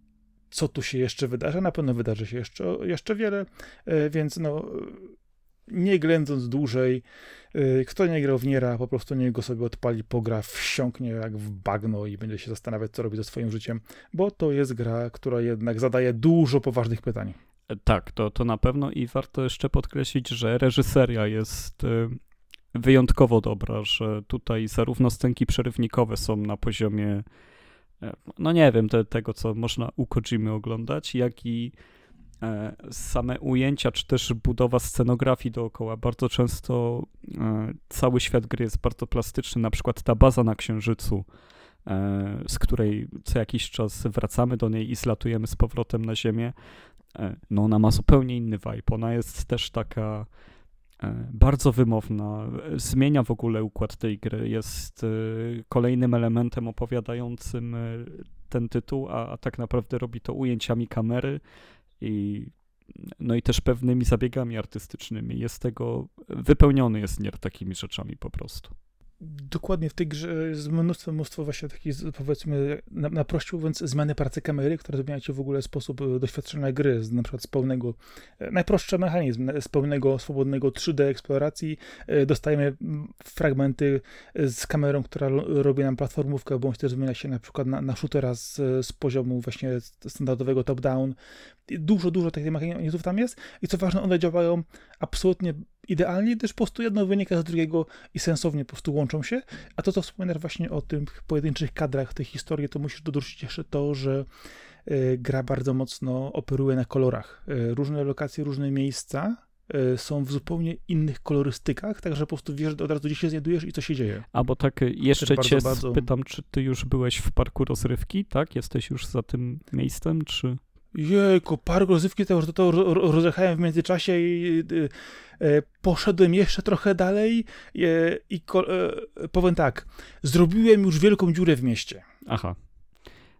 co tu się jeszcze wydarzy. Na pewno wydarzy się jeszcze, jeszcze wiele, e, więc no, nie ględząc dłużej, y, kto nie grał w Niera, po prostu niech go sobie odpali, pogra, wsiąknie jak w bagno i będzie się zastanawiać, co robi ze swoim życiem, bo to jest gra, która jednak zadaje dużo poważnych pytań. Tak, to, to na pewno i warto jeszcze podkreślić, że reżyseria jest wyjątkowo dobra, że tutaj zarówno scenki przerywnikowe są na poziomie, e, no nie wiem, te, tego, co można u Kojimy oglądać, jak i e, same ujęcia, czy też budowa scenografii dookoła. Bardzo często e, cały świat gry jest bardzo plastyczny, na przykład ta baza na Księżycu, e, z której co jakiś czas wracamy do niej i zlatujemy z powrotem na Ziemię, e, no ona ma zupełnie inny vibe. Ona jest też taka e, bardzo wymowna, e, zmienia w ogóle układ tej gry, jest e, kolejnym elementem opowiadającym e, ten tytuł, a, a tak naprawdę robi to ujęciami kamery i no i też pewnymi zabiegami artystycznymi. Jest tego, wypełniony jest Nier takimi rzeczami po prostu. Dokładnie w tej grze jest mnóstwo, mnóstwo właśnie takich, powiedzmy, na, na prościu mówiąc, zmiany pracy kamery, które zmieniają ci w ogóle sposób e, doświadczenia gry, z, na przykład z pełnego, e, najprostszy mechanizm, z pełnego, swobodnego 3D eksploracji e, dostajemy fragmenty z kamerą, która robi nam platformówkę, bądź też zmienia się na przykład na, na shootera z, z poziomu właśnie standardowego top-down. Dużo, dużo takich mechanizmów tam jest i co ważne, one działają absolutnie idealnie, gdyż po prostu jedno wynika z drugiego i sensownie po prostu łączą się. A to, co wspominasz właśnie o tych pojedynczych kadrach tej historii, to musisz dorzucić jeszcze to, że e, gra bardzo mocno operuje na kolorach. E, Różne lokacje, różne miejsca e, są w zupełnie innych kolorystykach, także po prostu wiesz od razu, gdzie się znajdujesz i co się dzieje. Albo tak, y, jeszcze bardzo, cię bardzo- spytam, czy ty już byłeś w parku rozrywki, tak? Jesteś już za tym miejscem, czy... Jejku, park rozrywki to, to, to ro- ro- rozjechałem w międzyczasie i e, e, poszedłem jeszcze trochę dalej e, i e, powiem tak, zrobiłem już wielką dziurę w mieście. Aha,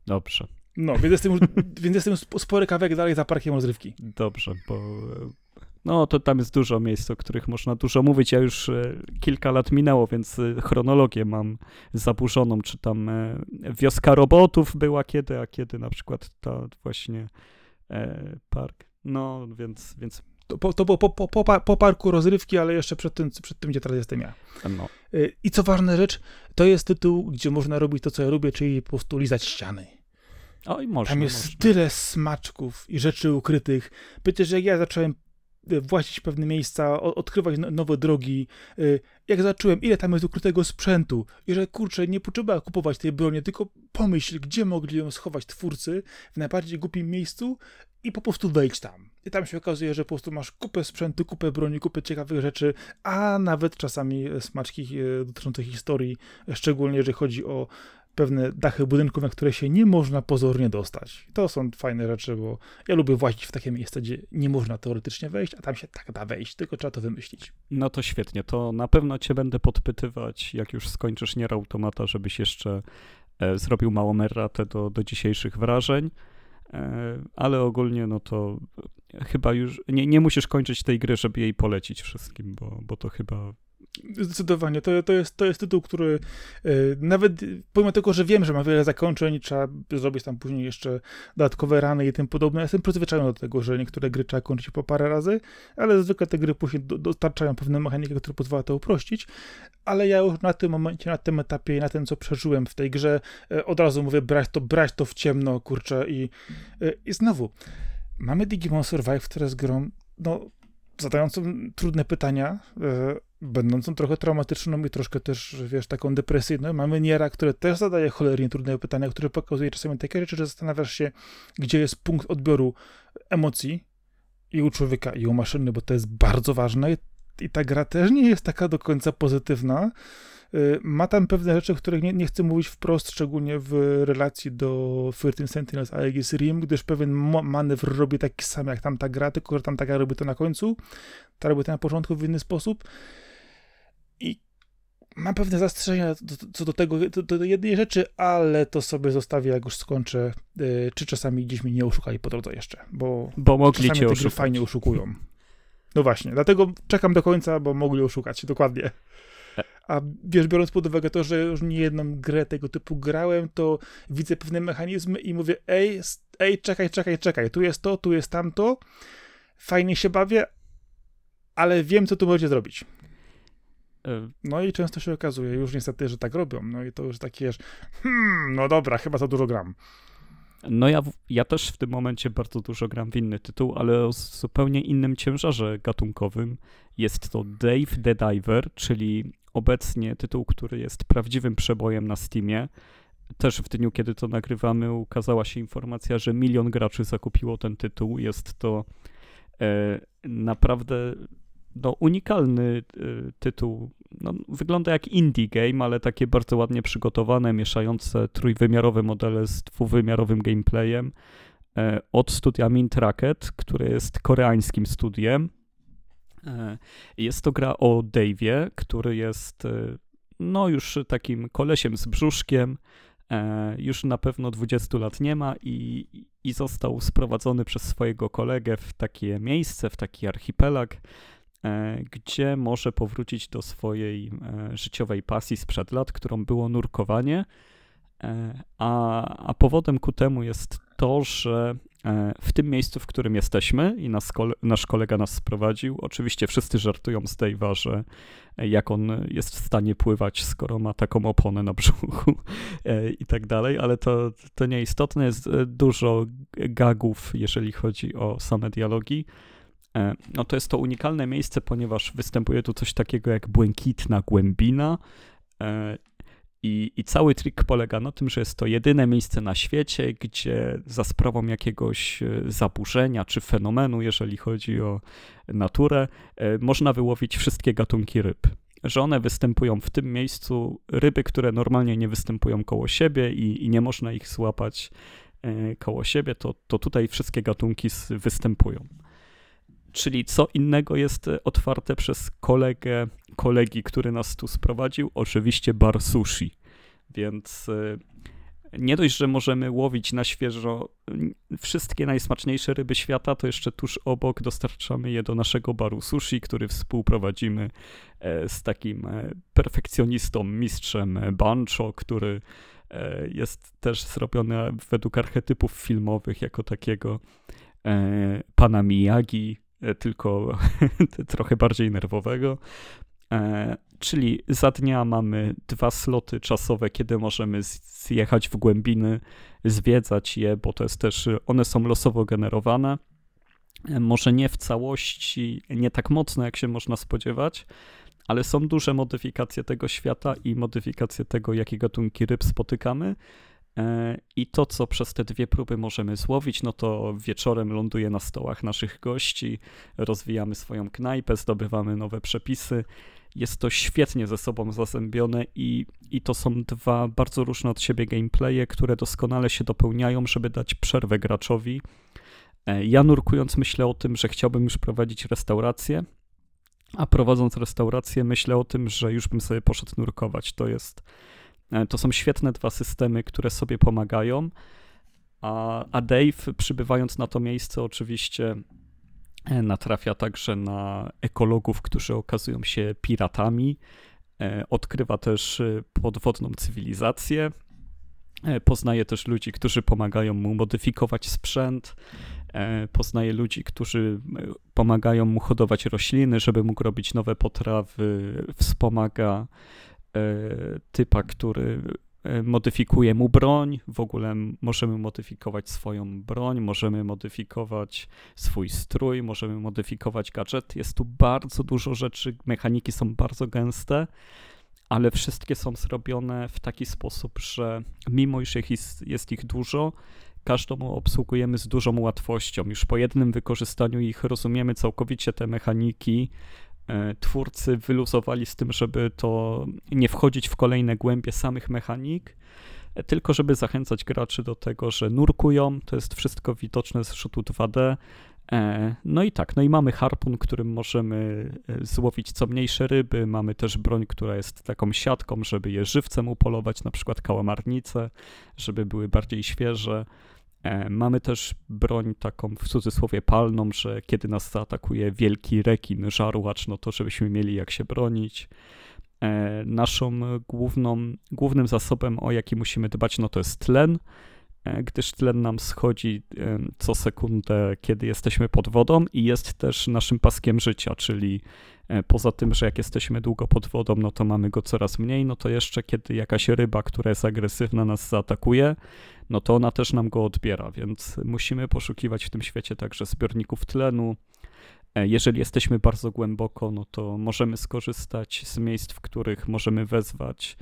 dobrze, No, więc jestem, już, więc jestem sp- spory kawałek dalej za parkiem rozrywki. dobrze, bo... No, to tam jest dużo miejsc, o których można dużo mówić. Ja już e, kilka lat minęło, więc e, chronologię mam zaburzoną. Czy tam e, wioska robotów była kiedy, a kiedy na przykład ta właśnie park. No, więc, więc To, to było po, po, po, po parku rozrywki, ale jeszcze przed tym, przed tym, gdzie teraz jestem ja. no. I co ważna rzecz, to jest tytuł, gdzie można robić to, co ja lubię, czyli po prostu lizać ściany. Oj, można, Tam jest można. tyle smaczków i rzeczy ukrytych. Przecież jak ja zacząłem y, włazić w pewne miejsca, odkrywać no- nowe drogi, y, jak zacząłem, ile tam jest ukrytego sprzętu i że kurczę, nie potrzeba kupować tej broni, tylko pomyśl, gdzie mogli ją schować twórcy w najbardziej głupim miejscu i po prostu wejdź tam. I tam się okazuje, że po prostu masz kupę sprzętu, kupę broni, kupę ciekawych rzeczy, a nawet czasami smaczki e, dotyczące historii, szczególnie jeżeli chodzi o pewne dachy budynków, na które się nie można pozornie dostać. To są fajne rzeczy, bo ja lubię włazić w takie miejsca, gdzie nie można teoretycznie wejść, a tam się tak da wejść, tylko trzeba to wymyślić. No to świetnie, to na pewno cię będę podpytywać, jak już skończysz Nier Automata, żebyś jeszcze e, zrobił małą erratę do, do dzisiejszych wrażeń, e, ale ogólnie no to e, chyba już, nie, nie musisz kończyć tej gry, żeby jej polecić wszystkim, bo, bo to chyba, Zdecydowanie. To, to, jest, to jest tytuł, który e, nawet pomimo tego, że wiem, że ma wiele zakończeń, trzeba zrobić tam później jeszcze dodatkowe rany i tym podobne. Ja jestem przyzwyczajony do tego, że niektóre gry trzeba kończyć po parę razy, ale zwykle te gry później do, dostarczają pewne mechaniki, które pozwala to uprościć. Ale ja już na tym momencie, na tym etapie i na tym, co przeżyłem w tej grze, e, od razu mówię, brać to, brać to w ciemno, kurczę. I, e, i znowu, mamy Digimon Survive, które jest grą, no, zadającą trudne pytania, będącą trochę traumatyczną i troszkę też, wiesz, taką depresyjną. Mamy Niera, które też zadaje cholernie trudne pytania, które pokazuje czasami takie rzeczy, że zastanawiasz się, gdzie jest punkt odbioru emocji i u człowieka, i u maszyny, bo to jest bardzo ważne. I, ta gra też nie jest taka do końca pozytywna. Y, Ma tam pewne rzeczy, o których nie, nie chcę mówić wprost, szczególnie w relacji do 13 Sentinels Aegis Rim, gdyż pewien manewr robi taki sam jak tamta gra, tylko że tamta gra robi to na końcu, ta robi to na początku w inny sposób. I mam pewne zastrzeżenia co do tego, do, do jednej rzeczy, ale to sobie zostawię, jak już skończę, y, czy czasami gdzieś mnie nie oszukali po drodze jeszcze, bo bo mogli cię te fajnie oszukują. No właśnie, dlatego czekam do końca, bo mogli oszukać, dokładnie. A wiesz, biorąc pod uwagę to, że już nie jedną grę tego typu grałem, to widzę pewne mechanizmy i mówię, ej, ej, czekaj, czekaj, czekaj, tu jest to, tu jest tamto, fajnie się bawię, ale wiem, co tu możecie zrobić. No i często się okazuje już niestety, że tak robią. No i to już takie, że hmm, no dobra, chyba za dużo gram. No ja, ja też w tym momencie bardzo dużo gram w inny tytuł, ale o zupełnie innym ciężarze gatunkowym. Jest to Dave the Diver, czyli obecnie tytuł, który jest prawdziwym przebojem na Steamie. Też w dniu, kiedy to nagrywamy, ukazała się informacja, że milion graczy zakupiło ten tytuł. Jest to e, naprawdę no, unikalny e, tytuł. No, wygląda jak indie game, ale takie bardzo ładnie przygotowane, mieszające trójwymiarowe modele z dwuwymiarowym gameplayem e, od studia Mint Racket, które jest koreańskim studiem. E, Jest to gra o Dave'ie, który jest e, no już takim kolesiem z brzuszkiem, już na pewno 20 lat nie ma i, i został sprowadzony przez swojego kolegę w takie miejsce, w taki archipelag, gdzie może powrócić do swojej e, życiowej pasji sprzed lat, którą było nurkowanie. E, A, a powodem ku temu jest to, że e, w tym miejscu, w którym jesteśmy i nas, nasz kolega nas sprowadził, oczywiście wszyscy żartują z Dave'a, że e, jak on jest w stanie pływać, skoro ma taką oponę na brzuchu e, i tak dalej, ale to, to nieistotne. Jest e, dużo gagów, jeżeli chodzi o same dialogi. E, No to jest to unikalne miejsce, ponieważ występuje tu coś takiego jak błękitna głębina. e, I, I cały trik polega na tym, że jest to jedyne miejsce na świecie, gdzie za sprawą jakiegoś e, zaburzenia czy fenomenu, jeżeli chodzi o naturę, można wyłowić wszystkie gatunki ryb. Że one występują w tym miejscu, ryby, które normalnie nie występują koło siebie i, i nie można ich złapać koło siebie, to, to tutaj wszystkie gatunki występują. Czyli co innego jest e, otwarte przez kolegę, kolegi, który nas tu sprowadził, oczywiście bar sushi. Więc e, nie dość, że możemy łowić na świeżo wszystkie najsmaczniejsze ryby świata, to jeszcze tuż obok dostarczamy je do naszego baru sushi, który współprowadzimy e, z takim perfekcjonistą, mistrzem Bancho, który jest też zrobiony według archetypów filmowych jako takiego pana Miyagi, tylko trochę bardziej nerwowego. E, czyli za dnia mamy dwa sloty czasowe, kiedy możemy zjechać w głębiny, zwiedzać je, bo to jest też, one są losowo generowane. E, Może nie w całości, nie tak mocno, jak się można spodziewać, ale są duże modyfikacje tego świata i modyfikacje tego, jakie gatunki ryb spotykamy. E, I to, co przez te dwie próby możemy złowić, no to wieczorem ląduje na stołach naszych gości, rozwijamy swoją knajpę, zdobywamy nowe przepisy. Jest to świetnie ze sobą zazębione i, i to są dwa bardzo różne od siebie gameplaye, które doskonale się dopełniają, żeby dać przerwę graczowi. E, Ja nurkując myślę o tym, że chciałbym już prowadzić restaurację, a prowadząc restaurację myślę o tym, że już bym sobie poszedł nurkować. To jest To są świetne dwa systemy, które sobie pomagają. A, a Dave, przybywając na to miejsce, oczywiście e, natrafia także na ekologów, którzy okazują się piratami. E, Odkrywa też e, podwodną cywilizację. E, Poznaje też ludzi, którzy pomagają mu modyfikować sprzęt. E, Poznaje ludzi, którzy e, pomagają mu hodować rośliny, żeby mógł robić nowe potrawy. Wspomaga e, typa, który e, modyfikuje mu broń. W ogóle możemy modyfikować swoją broń, możemy modyfikować swój strój, możemy modyfikować gadżet. Jest tu bardzo dużo rzeczy, mechaniki są bardzo gęste, ale wszystkie są zrobione w taki sposób, że mimo iż jest, jest ich dużo, każdą obsługujemy z dużą łatwością. Już po jednym wykorzystaniu ich rozumiemy całkowicie te mechaniki, e, twórcy wyluzowali z tym, żeby to nie wchodzić w kolejne głębie samych mechanik, e, tylko żeby zachęcać graczy do tego, że nurkują, to jest wszystko widoczne z rzutu 2D. E, No i tak, no i mamy harpun, którym możemy e, złowić co mniejsze ryby, mamy też broń, która jest taką siatką, żeby je żywcem upolować, na przykład kałamarnice, żeby były bardziej świeże. E, Mamy też broń taką w cudzysłowie palną, że kiedy nas zaatakuje wielki rekin, żarłacz, no to żebyśmy mieli jak się bronić. E, Naszą główną, głównym zasobem, o jaki musimy dbać, no to jest tlen. E, gdyż tlen nam schodzi e, co sekundę, kiedy jesteśmy pod wodą i jest też naszym paskiem życia, czyli e, poza tym, że jak jesteśmy długo pod wodą, no to mamy go coraz mniej, no to jeszcze kiedy jakaś ryba, która jest agresywna, nas zaatakuje, no to ona też nam go odbiera, więc musimy poszukiwać w tym świecie także zbiorników tlenu. Jeżeli jesteśmy bardzo głęboko, no to możemy skorzystać z miejsc, w których możemy wezwać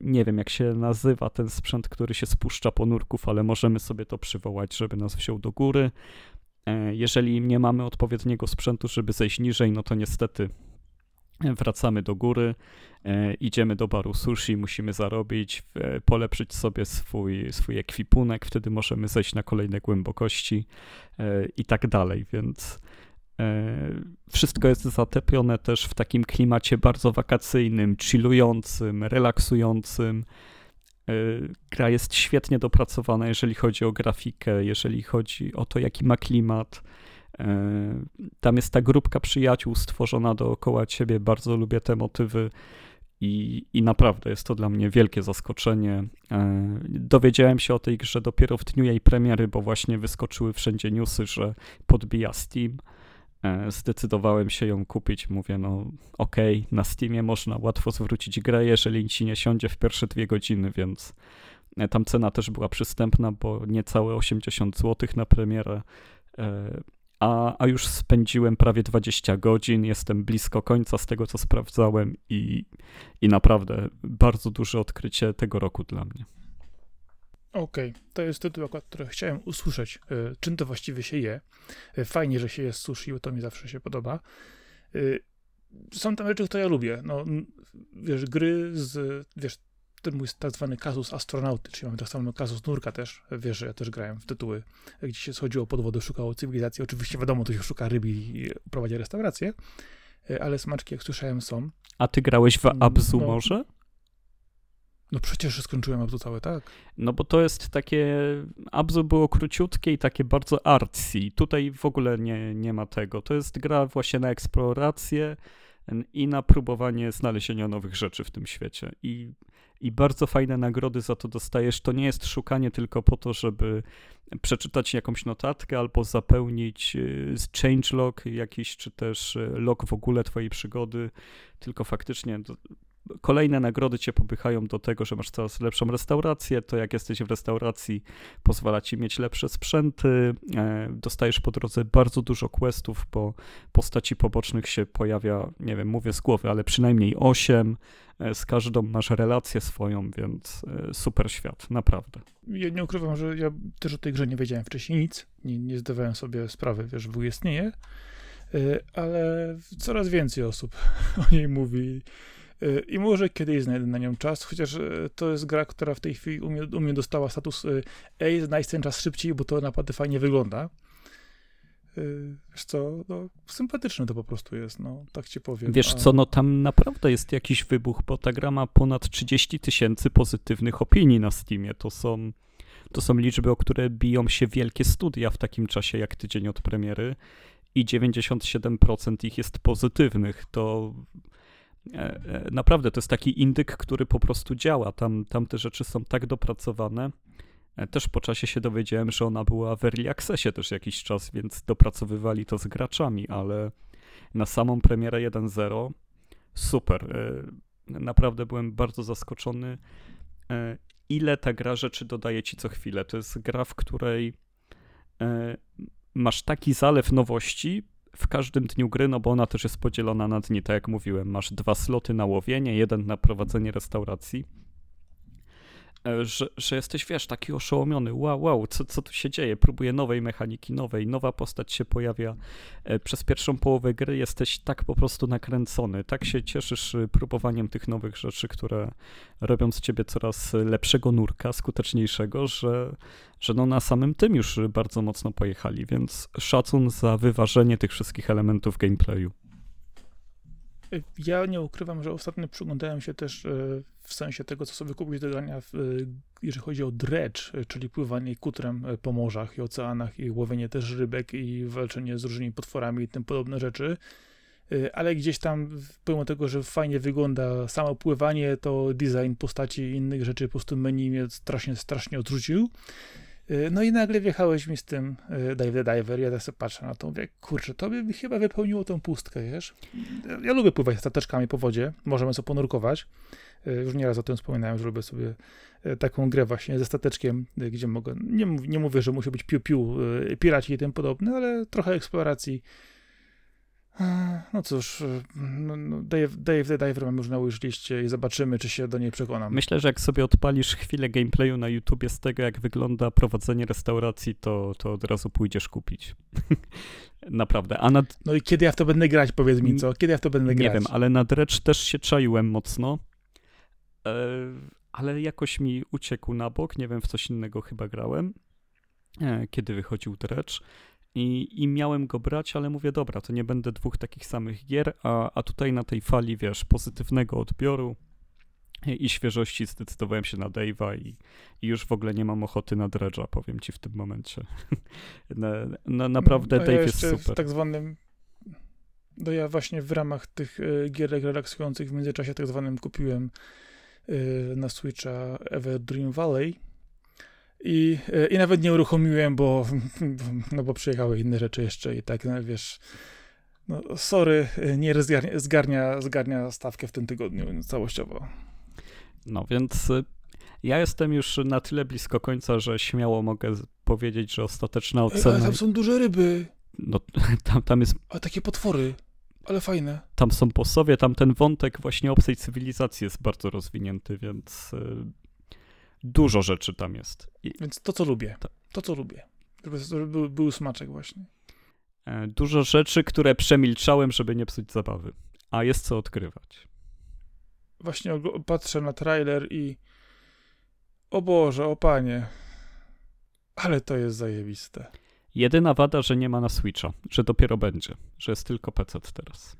nie wiem, jak się nazywa ten sprzęt, który się spuszcza po nurków, ale możemy sobie to przywołać, żeby nas wziął do góry. E, jeżeli nie mamy odpowiedniego sprzętu, żeby zejść niżej, no to niestety wracamy do góry, e, idziemy do baru sushi, musimy zarobić, polepszyć sobie swój, swój ekwipunek, wtedy możemy zejść na kolejne głębokości i tak dalej, więc E, wszystko jest zatepione też w takim klimacie bardzo wakacyjnym, chillującym, relaksującym. E, gra jest świetnie dopracowana, jeżeli chodzi o grafikę, jeżeli chodzi o to, jaki ma klimat. E, tam jest ta grupka przyjaciół stworzona dookoła ciebie. Bardzo lubię te motywy. I, I naprawdę jest to dla mnie wielkie zaskoczenie. Dowiedziałem się o tej grze dopiero w dniu jej premiery, bo właśnie wyskoczyły wszędzie newsy, że podbija Steam. E, zdecydowałem się ją kupić. Mówię, no okej, okay, na Steamie można łatwo zwrócić grę, jeżeli ci nie siądzie w pierwsze dwie godziny, więc e, tam cena też była przystępna, bo niecałe 80 zł na premierę. E, a, a już spędziłem prawie 20 godzin, jestem blisko końca z tego, co sprawdzałem, i, i naprawdę bardzo duże odkrycie tego roku dla mnie. Okej, okay. to jest tytuł, który chciałem usłyszeć, e, czym to właściwie się je. E, fajnie, że się jest sushi, bo to mi zawsze się podoba. E, są tam rzeczy, które ja lubię. No, wiesz, gry z, wiesz, ten mój tak zwany kazus astronauty, czyli mamy tak samo kazus nurka też, wiesz, że ja też grałem w tytuły, gdzie się schodziło pod wodę, szukało cywilizacji. Oczywiście wiadomo, to się szuka ryb i prowadzi restaurację, ale smaczki, jak słyszałem, są. A ty grałeś w Abzu no, może? No przecież skończyłem Abzu całe, tak? No bo to jest takie, Abzu było króciutkie i takie bardzo artsy. Tutaj w ogóle nie, nie ma tego. To jest gra właśnie na eksplorację i na próbowanie znalezienia nowych rzeczy w tym świecie. I, I bardzo fajne nagrody za to dostajesz. To nie jest szukanie tylko po to, żeby przeczytać jakąś notatkę albo zapełnić y, changelog jakiś, czy też y, log w ogóle twojej przygody, tylko faktycznie kolejne nagrody cię popychają do tego, że masz coraz lepszą restaurację, to jak jesteś w restauracji pozwala ci mieć lepsze sprzęty, e, dostajesz po drodze bardzo dużo questów, bo postaci pobocznych się pojawia, nie wiem, mówię z głowy, ale przynajmniej 8, e, z każdą masz relację swoją, więc e, super świat, naprawdę. Ja nie ukrywam, że ja też o tej grze nie wiedziałem wcześniej nic, nie, nie zdawałem sobie sprawy, wiesz, że istnieje, ale coraz więcej osób o niej mówi I może kiedyś znajdę na nią czas, chociaż y, to jest gra, która w tej chwili u mnie, u mnie dostała status y, ej, znajdź ten czas szybciej, bo to naprawdę fajnie wygląda. Wiesz co, no, sympatyczne to po prostu jest, no, tak ci powiem. Wiesz co, no tam naprawdę jest jakiś wybuch, bo ta gra ma ponad 30 tysięcy pozytywnych opinii na Steamie. To są, to są liczby, o które biją się wielkie studia w takim czasie jak tydzień od premiery i 97% ich jest pozytywnych. To naprawdę to jest taki indyk, który po prostu działa. Tam, tam te rzeczy są tak dopracowane. E, też po czasie się dowiedziałem, że ona była w Early Accessie też jakiś czas, więc dopracowywali to z graczami, ale na samą premierę 1.0 super. Naprawdę byłem bardzo zaskoczony, ile ta gra rzeczy dodaje ci co chwilę. To jest gra, w której masz taki zalew nowości, w każdym dniu gry, no bo ona też jest podzielona na dni, tak jak mówiłem, masz dwa sloty na łowienie, jeden na prowadzenie restauracji, że, że jesteś, wiesz, taki oszołomiony, wow, wow, co, co tu się dzieje, próbuję nowej mechaniki, nowej, nowa postać się pojawia. E, przez pierwszą połowę gry. Jesteś tak po prostu nakręcony, tak się cieszysz y, próbowaniem tych nowych rzeczy, które robią z ciebie coraz lepszego nurka, skuteczniejszego, że, że no na samym tym już bardzo mocno pojechali, więc szacun za wyważenie tych wszystkich elementów gameplayu. Ja nie ukrywam, że ostatnio przyglądałem się też e, w sensie tego, co sobie kupić do grania, jeżeli chodzi o dredge, e, czyli pływanie kutrem e, po morzach i oceanach i łowienie też rybek i walczenie z różnymi potworami i tym podobne rzeczy. ale gdzieś tam, pomimo tego, że fajnie wygląda samo pływanie, to design postaci i innych rzeczy, po prostu menu mnie strasznie, strasznie odrzucił. Y, No i nagle wjechałeś mi z tym y, Dive the Diver, ja tak sobie patrzę na to, mówię, kurczę, to by chyba wypełniło tą pustkę, wiesz? Ja, lubię pływać stateczkami po wodzie, możemy sobie ponurkować. Y, Już nieraz o tym wspominałem, że lubię sobie taką grę właśnie ze stateczkiem, gdzie mogę, nie, nie mówię, że musi być piu-piu, piraci i tym podobne, ale trochę eksploracji. No cóż, y, no, no, Dave, Dave the Diver mam już na liście i zobaczymy, czy się do niej przekonam. Myślę, że jak sobie odpalisz chwilę gameplayu na YouTubie z tego, jak wygląda prowadzenie restauracji, to, to od razu pójdziesz kupić. Naprawdę. A nad, No i kiedy ja w to będę grać, powiedz mi, co? Kiedy ja w to będę nie grać? wiem, ale na Dredge też się czaiłem mocno. E, ale jakoś mi uciekł na bok. Nie wiem, w coś innego chyba grałem, e, kiedy wychodził Dredge. I, I miałem go brać, ale mówię, dobra, to nie będę dwóch takich samych gier, a, a tutaj na tej fali, wiesz, pozytywnego odbioru i, świeżości zdecydowałem się na Dave'a i, i już w ogóle nie mam ochoty na Dredge'a, powiem ci w tym momencie. na, na, naprawdę No, Dave ja jest super. W tak zwanym. No ja właśnie w ramach tych y, gierek relaksujących w międzyczasie tak zwanym kupiłem y, na Switcha Ever Dream Valley. I, y, I nawet nie uruchomiłem, bo, no bo przyjechały inne rzeczy jeszcze i tak, no, wiesz, no sorry, y, nie zgarnia, zgarnia, zgarnia stawkę w tym tygodniu całościowo. No więc y, ja jestem już na tyle blisko końca, że śmiało mogę powiedzieć, że ostateczna Ej, ale ocena. tam są duże ryby, No, tam, tam, jest, a takie potwory, ale fajne. tam są bossowie, tam ten wątek właśnie obcej cywilizacji jest bardzo rozwinięty, więc dużo rzeczy tam jest. I, Więc to, co lubię. Tak. To, co lubię. Żeby, żeby był, był smaczek właśnie. e, dużo rzeczy, które przemilczałem, żeby nie psuć zabawy. A jest co odkrywać. Właśnie patrzę na trailer i o Boże, o Panie. Ale to jest zajebiste. Jedyna wada, że nie ma na Switcha, że dopiero będzie, że jest tylko PC teraz.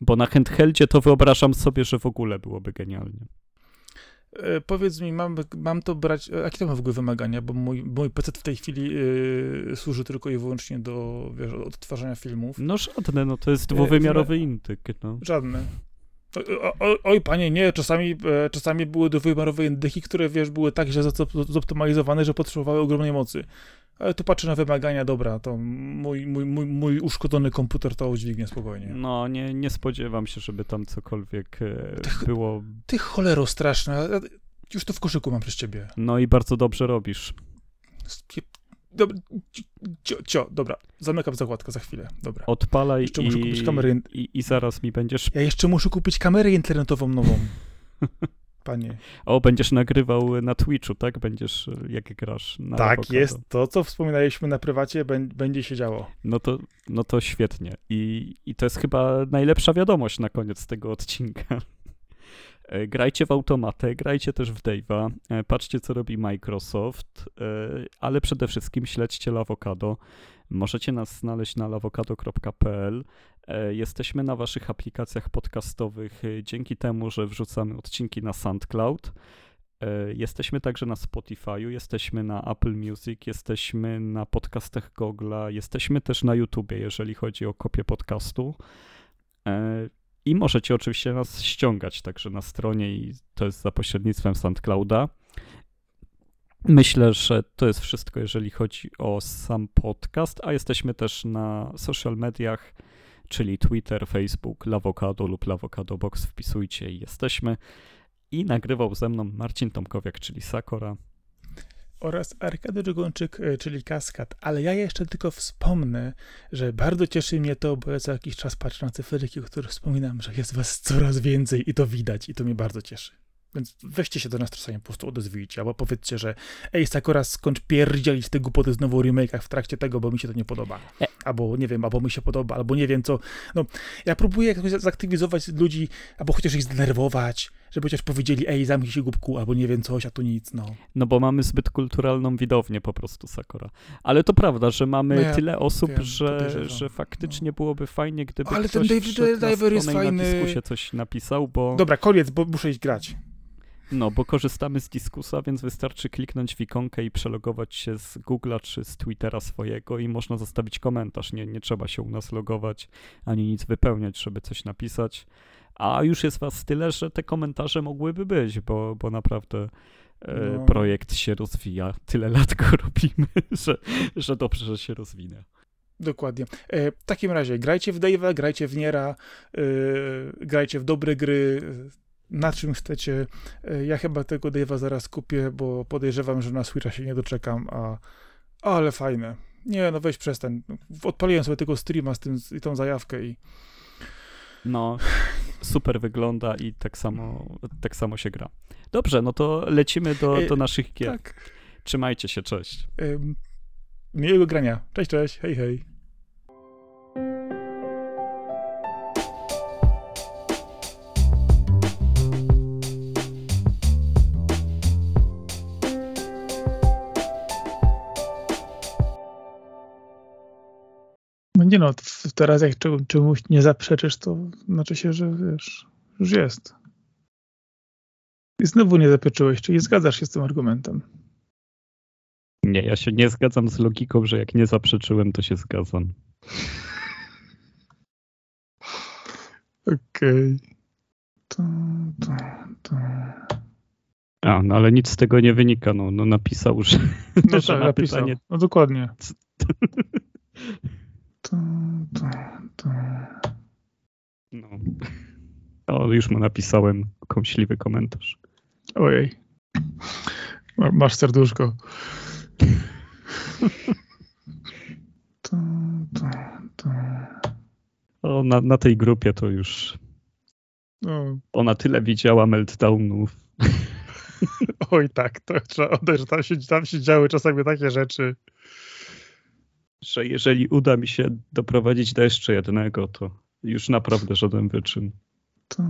Bo na handheldzie to wyobrażam sobie, że w ogóle byłoby genialnie. E, powiedz mi, mam, mam to brać. e, Jakie to ma w ogóle wymagania? Bo mój, mój PC w tej chwili e, służy tylko i wyłącznie do wiesz, odtwarzania filmów. No żadne, no to jest dwuwymiarowy indyk, no. Żadne. O, o, oj, panie, nie, czasami, czasami były dwuwymiarowe indyki, które wiesz, były tak źle zop- zoptymalizowane, że potrzebowały ogromnej mocy. Ale tu patrzę na wymagania, dobra, to mój, mój, mój, mój uszkodzony komputer to udźwignie spokojnie. No, nie, nie spodziewam się, żeby tam cokolwiek e, Tych- było. Ty cholero straszna, ja już to w koszyku mam przez ciebie. No i bardzo dobrze robisz. Dobra, cio, cio, dobra, zamykam zakładkę za chwilę, dobra. Odpalaj Jeszcze i, muszę kupić kamerę i, i zaraz mi będziesz. Ja jeszcze muszę kupić kamerę internetową nową. Panie. O, będziesz nagrywał na Twitchu, tak? Będziesz, jak grasz na Tak jest, to co wspominaliśmy na prywacie, bę- będzie się działo. No to, no to świetnie. I, I to jest chyba najlepsza wiadomość na koniec tego odcinka. E, Grajcie w automatę, grajcie też w Dave'a, e, patrzcie co robi Microsoft, e, ale przede wszystkim śledźcie Lawokado. Możecie nas znaleźć na lawokado.pl. E, Jesteśmy na waszych aplikacjach podcastowych e, dzięki temu, że wrzucamy odcinki na SoundCloud. E, Jesteśmy także na Spotify'u, jesteśmy na Apple Music, jesteśmy na podcastach Google'a, jesteśmy też na YouTubie, jeżeli chodzi o kopię podcastu. I możecie oczywiście nas ściągać także na stronie i to jest za pośrednictwem SoundClouda. Myślę, że to jest wszystko, jeżeli chodzi o sam podcast, a jesteśmy też na social mediach, czyli Twitter, Facebook, Lawokado lub Lawokado Box, wpisujcie i jesteśmy. I nagrywał ze mną Marcin Tomkowiak, czyli Sakora. Oraz Arkady Dżugończyk, e, czyli Kaskad. Ale ja jeszcze tylko wspomnę, że bardzo cieszy mnie to, bo ja co jakiś czas patrzę na cyferki, o których wspominam, że jest was coraz więcej i to widać i to mnie bardzo cieszy. Więc weźcie się do nas czasami po prostu odezwijcie, albo powiedzcie, że ej, Sakura, skończ pierdzielić te głupoty znowu o remake'ach w trakcie tego, bo mi się to nie podoba. E. Albo nie wiem, albo mi się podoba, albo nie wiem co. No, ja próbuję jakoś zaktywizować ludzi, albo chociaż ich zdenerwować, żeby chociaż powiedzieli, ej, zamknij się głupku, albo nie wiem coś, a tu nic, no. No bo mamy zbyt kulturalną widownię po prostu Sakora. Ale to prawda, że mamy No ja tyle osób, wiem, że, że faktycznie no. byłoby fajnie, gdyby Ale ten ktoś David wszedł na Diver jest fajny. na dyskusję coś napisał, bo... Dobra, koniec, bo muszę iść grać. No, bo korzystamy z Diskusa, więc wystarczy kliknąć w ikonkę i przelogować się z Google'a czy z Twittera swojego i można zostawić komentarz. Nie, nie trzeba się u nas logować ani nic wypełniać, żeby coś napisać. A już jest was tyle, że te komentarze mogłyby być, bo, bo naprawdę e, No. projekt się rozwija. Tyle lat go robimy, że, że dobrze, że się rozwinę. Dokładnie. E, w takim razie grajcie w Dave'a, grajcie w Niera, e, grajcie w dobre gry, na czym chcecie. E, ja chyba tego Dave'a zaraz kupię, bo podejrzewam, że na Switcha się nie doczekam, a ale fajne. Nie, no weź przestań. Odpaliłem sobie tego streama z tym, i tą zajawkę i No, super wygląda i tak samo, tak samo się gra. Dobrze, no to lecimy do, E, do naszych gier. tak. Trzymajcie się, cześć. Miłego grania. Cześć, cześć. Hej, hej. Nie no, teraz jak czemu- czemuś nie zaprzeczysz, to znaczy się, że wiesz, już jest. I znowu nie zapieczyłeś, czyli zgadzasz się z tym argumentem. Nie, ja się nie zgadzam z logiką, że jak nie zaprzeczyłem, to się zgadzam. Okej. To, to, to. A, no ale nic z tego nie wynika. No, no napisał, że, No tak, na napisał. pytanie. No dokładnie. To, to, to. No. O, już mu napisałem kąśliwy komentarz. Ojej. Ma- Masz serduszko. To, to, to. O, na, na tej grupie to już No. ona tyle widziała meltdownów. Oj tak, to trzeba oddać, że tam się, tam się działy czasami takie rzeczy. Że jeżeli uda mi się doprowadzić do jeszcze jednego, to już naprawdę żaden wyczyn. To,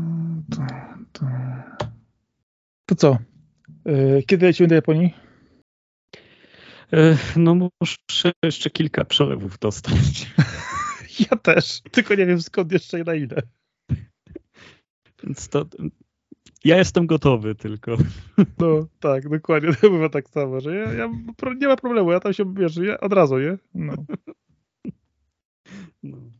to, to. To co? Yy, Kiedy lecimy do Japonii? E, No muszę jeszcze kilka przelewów dostać. Ja też, tylko nie wiem skąd jeszcze i na ile. Więc to ja jestem gotowy tylko. No tak, dokładnie, to bywa tak samo, że ja, ja nie ma problemu, ja tam się, wiesz, ja od razu, nie? No. No.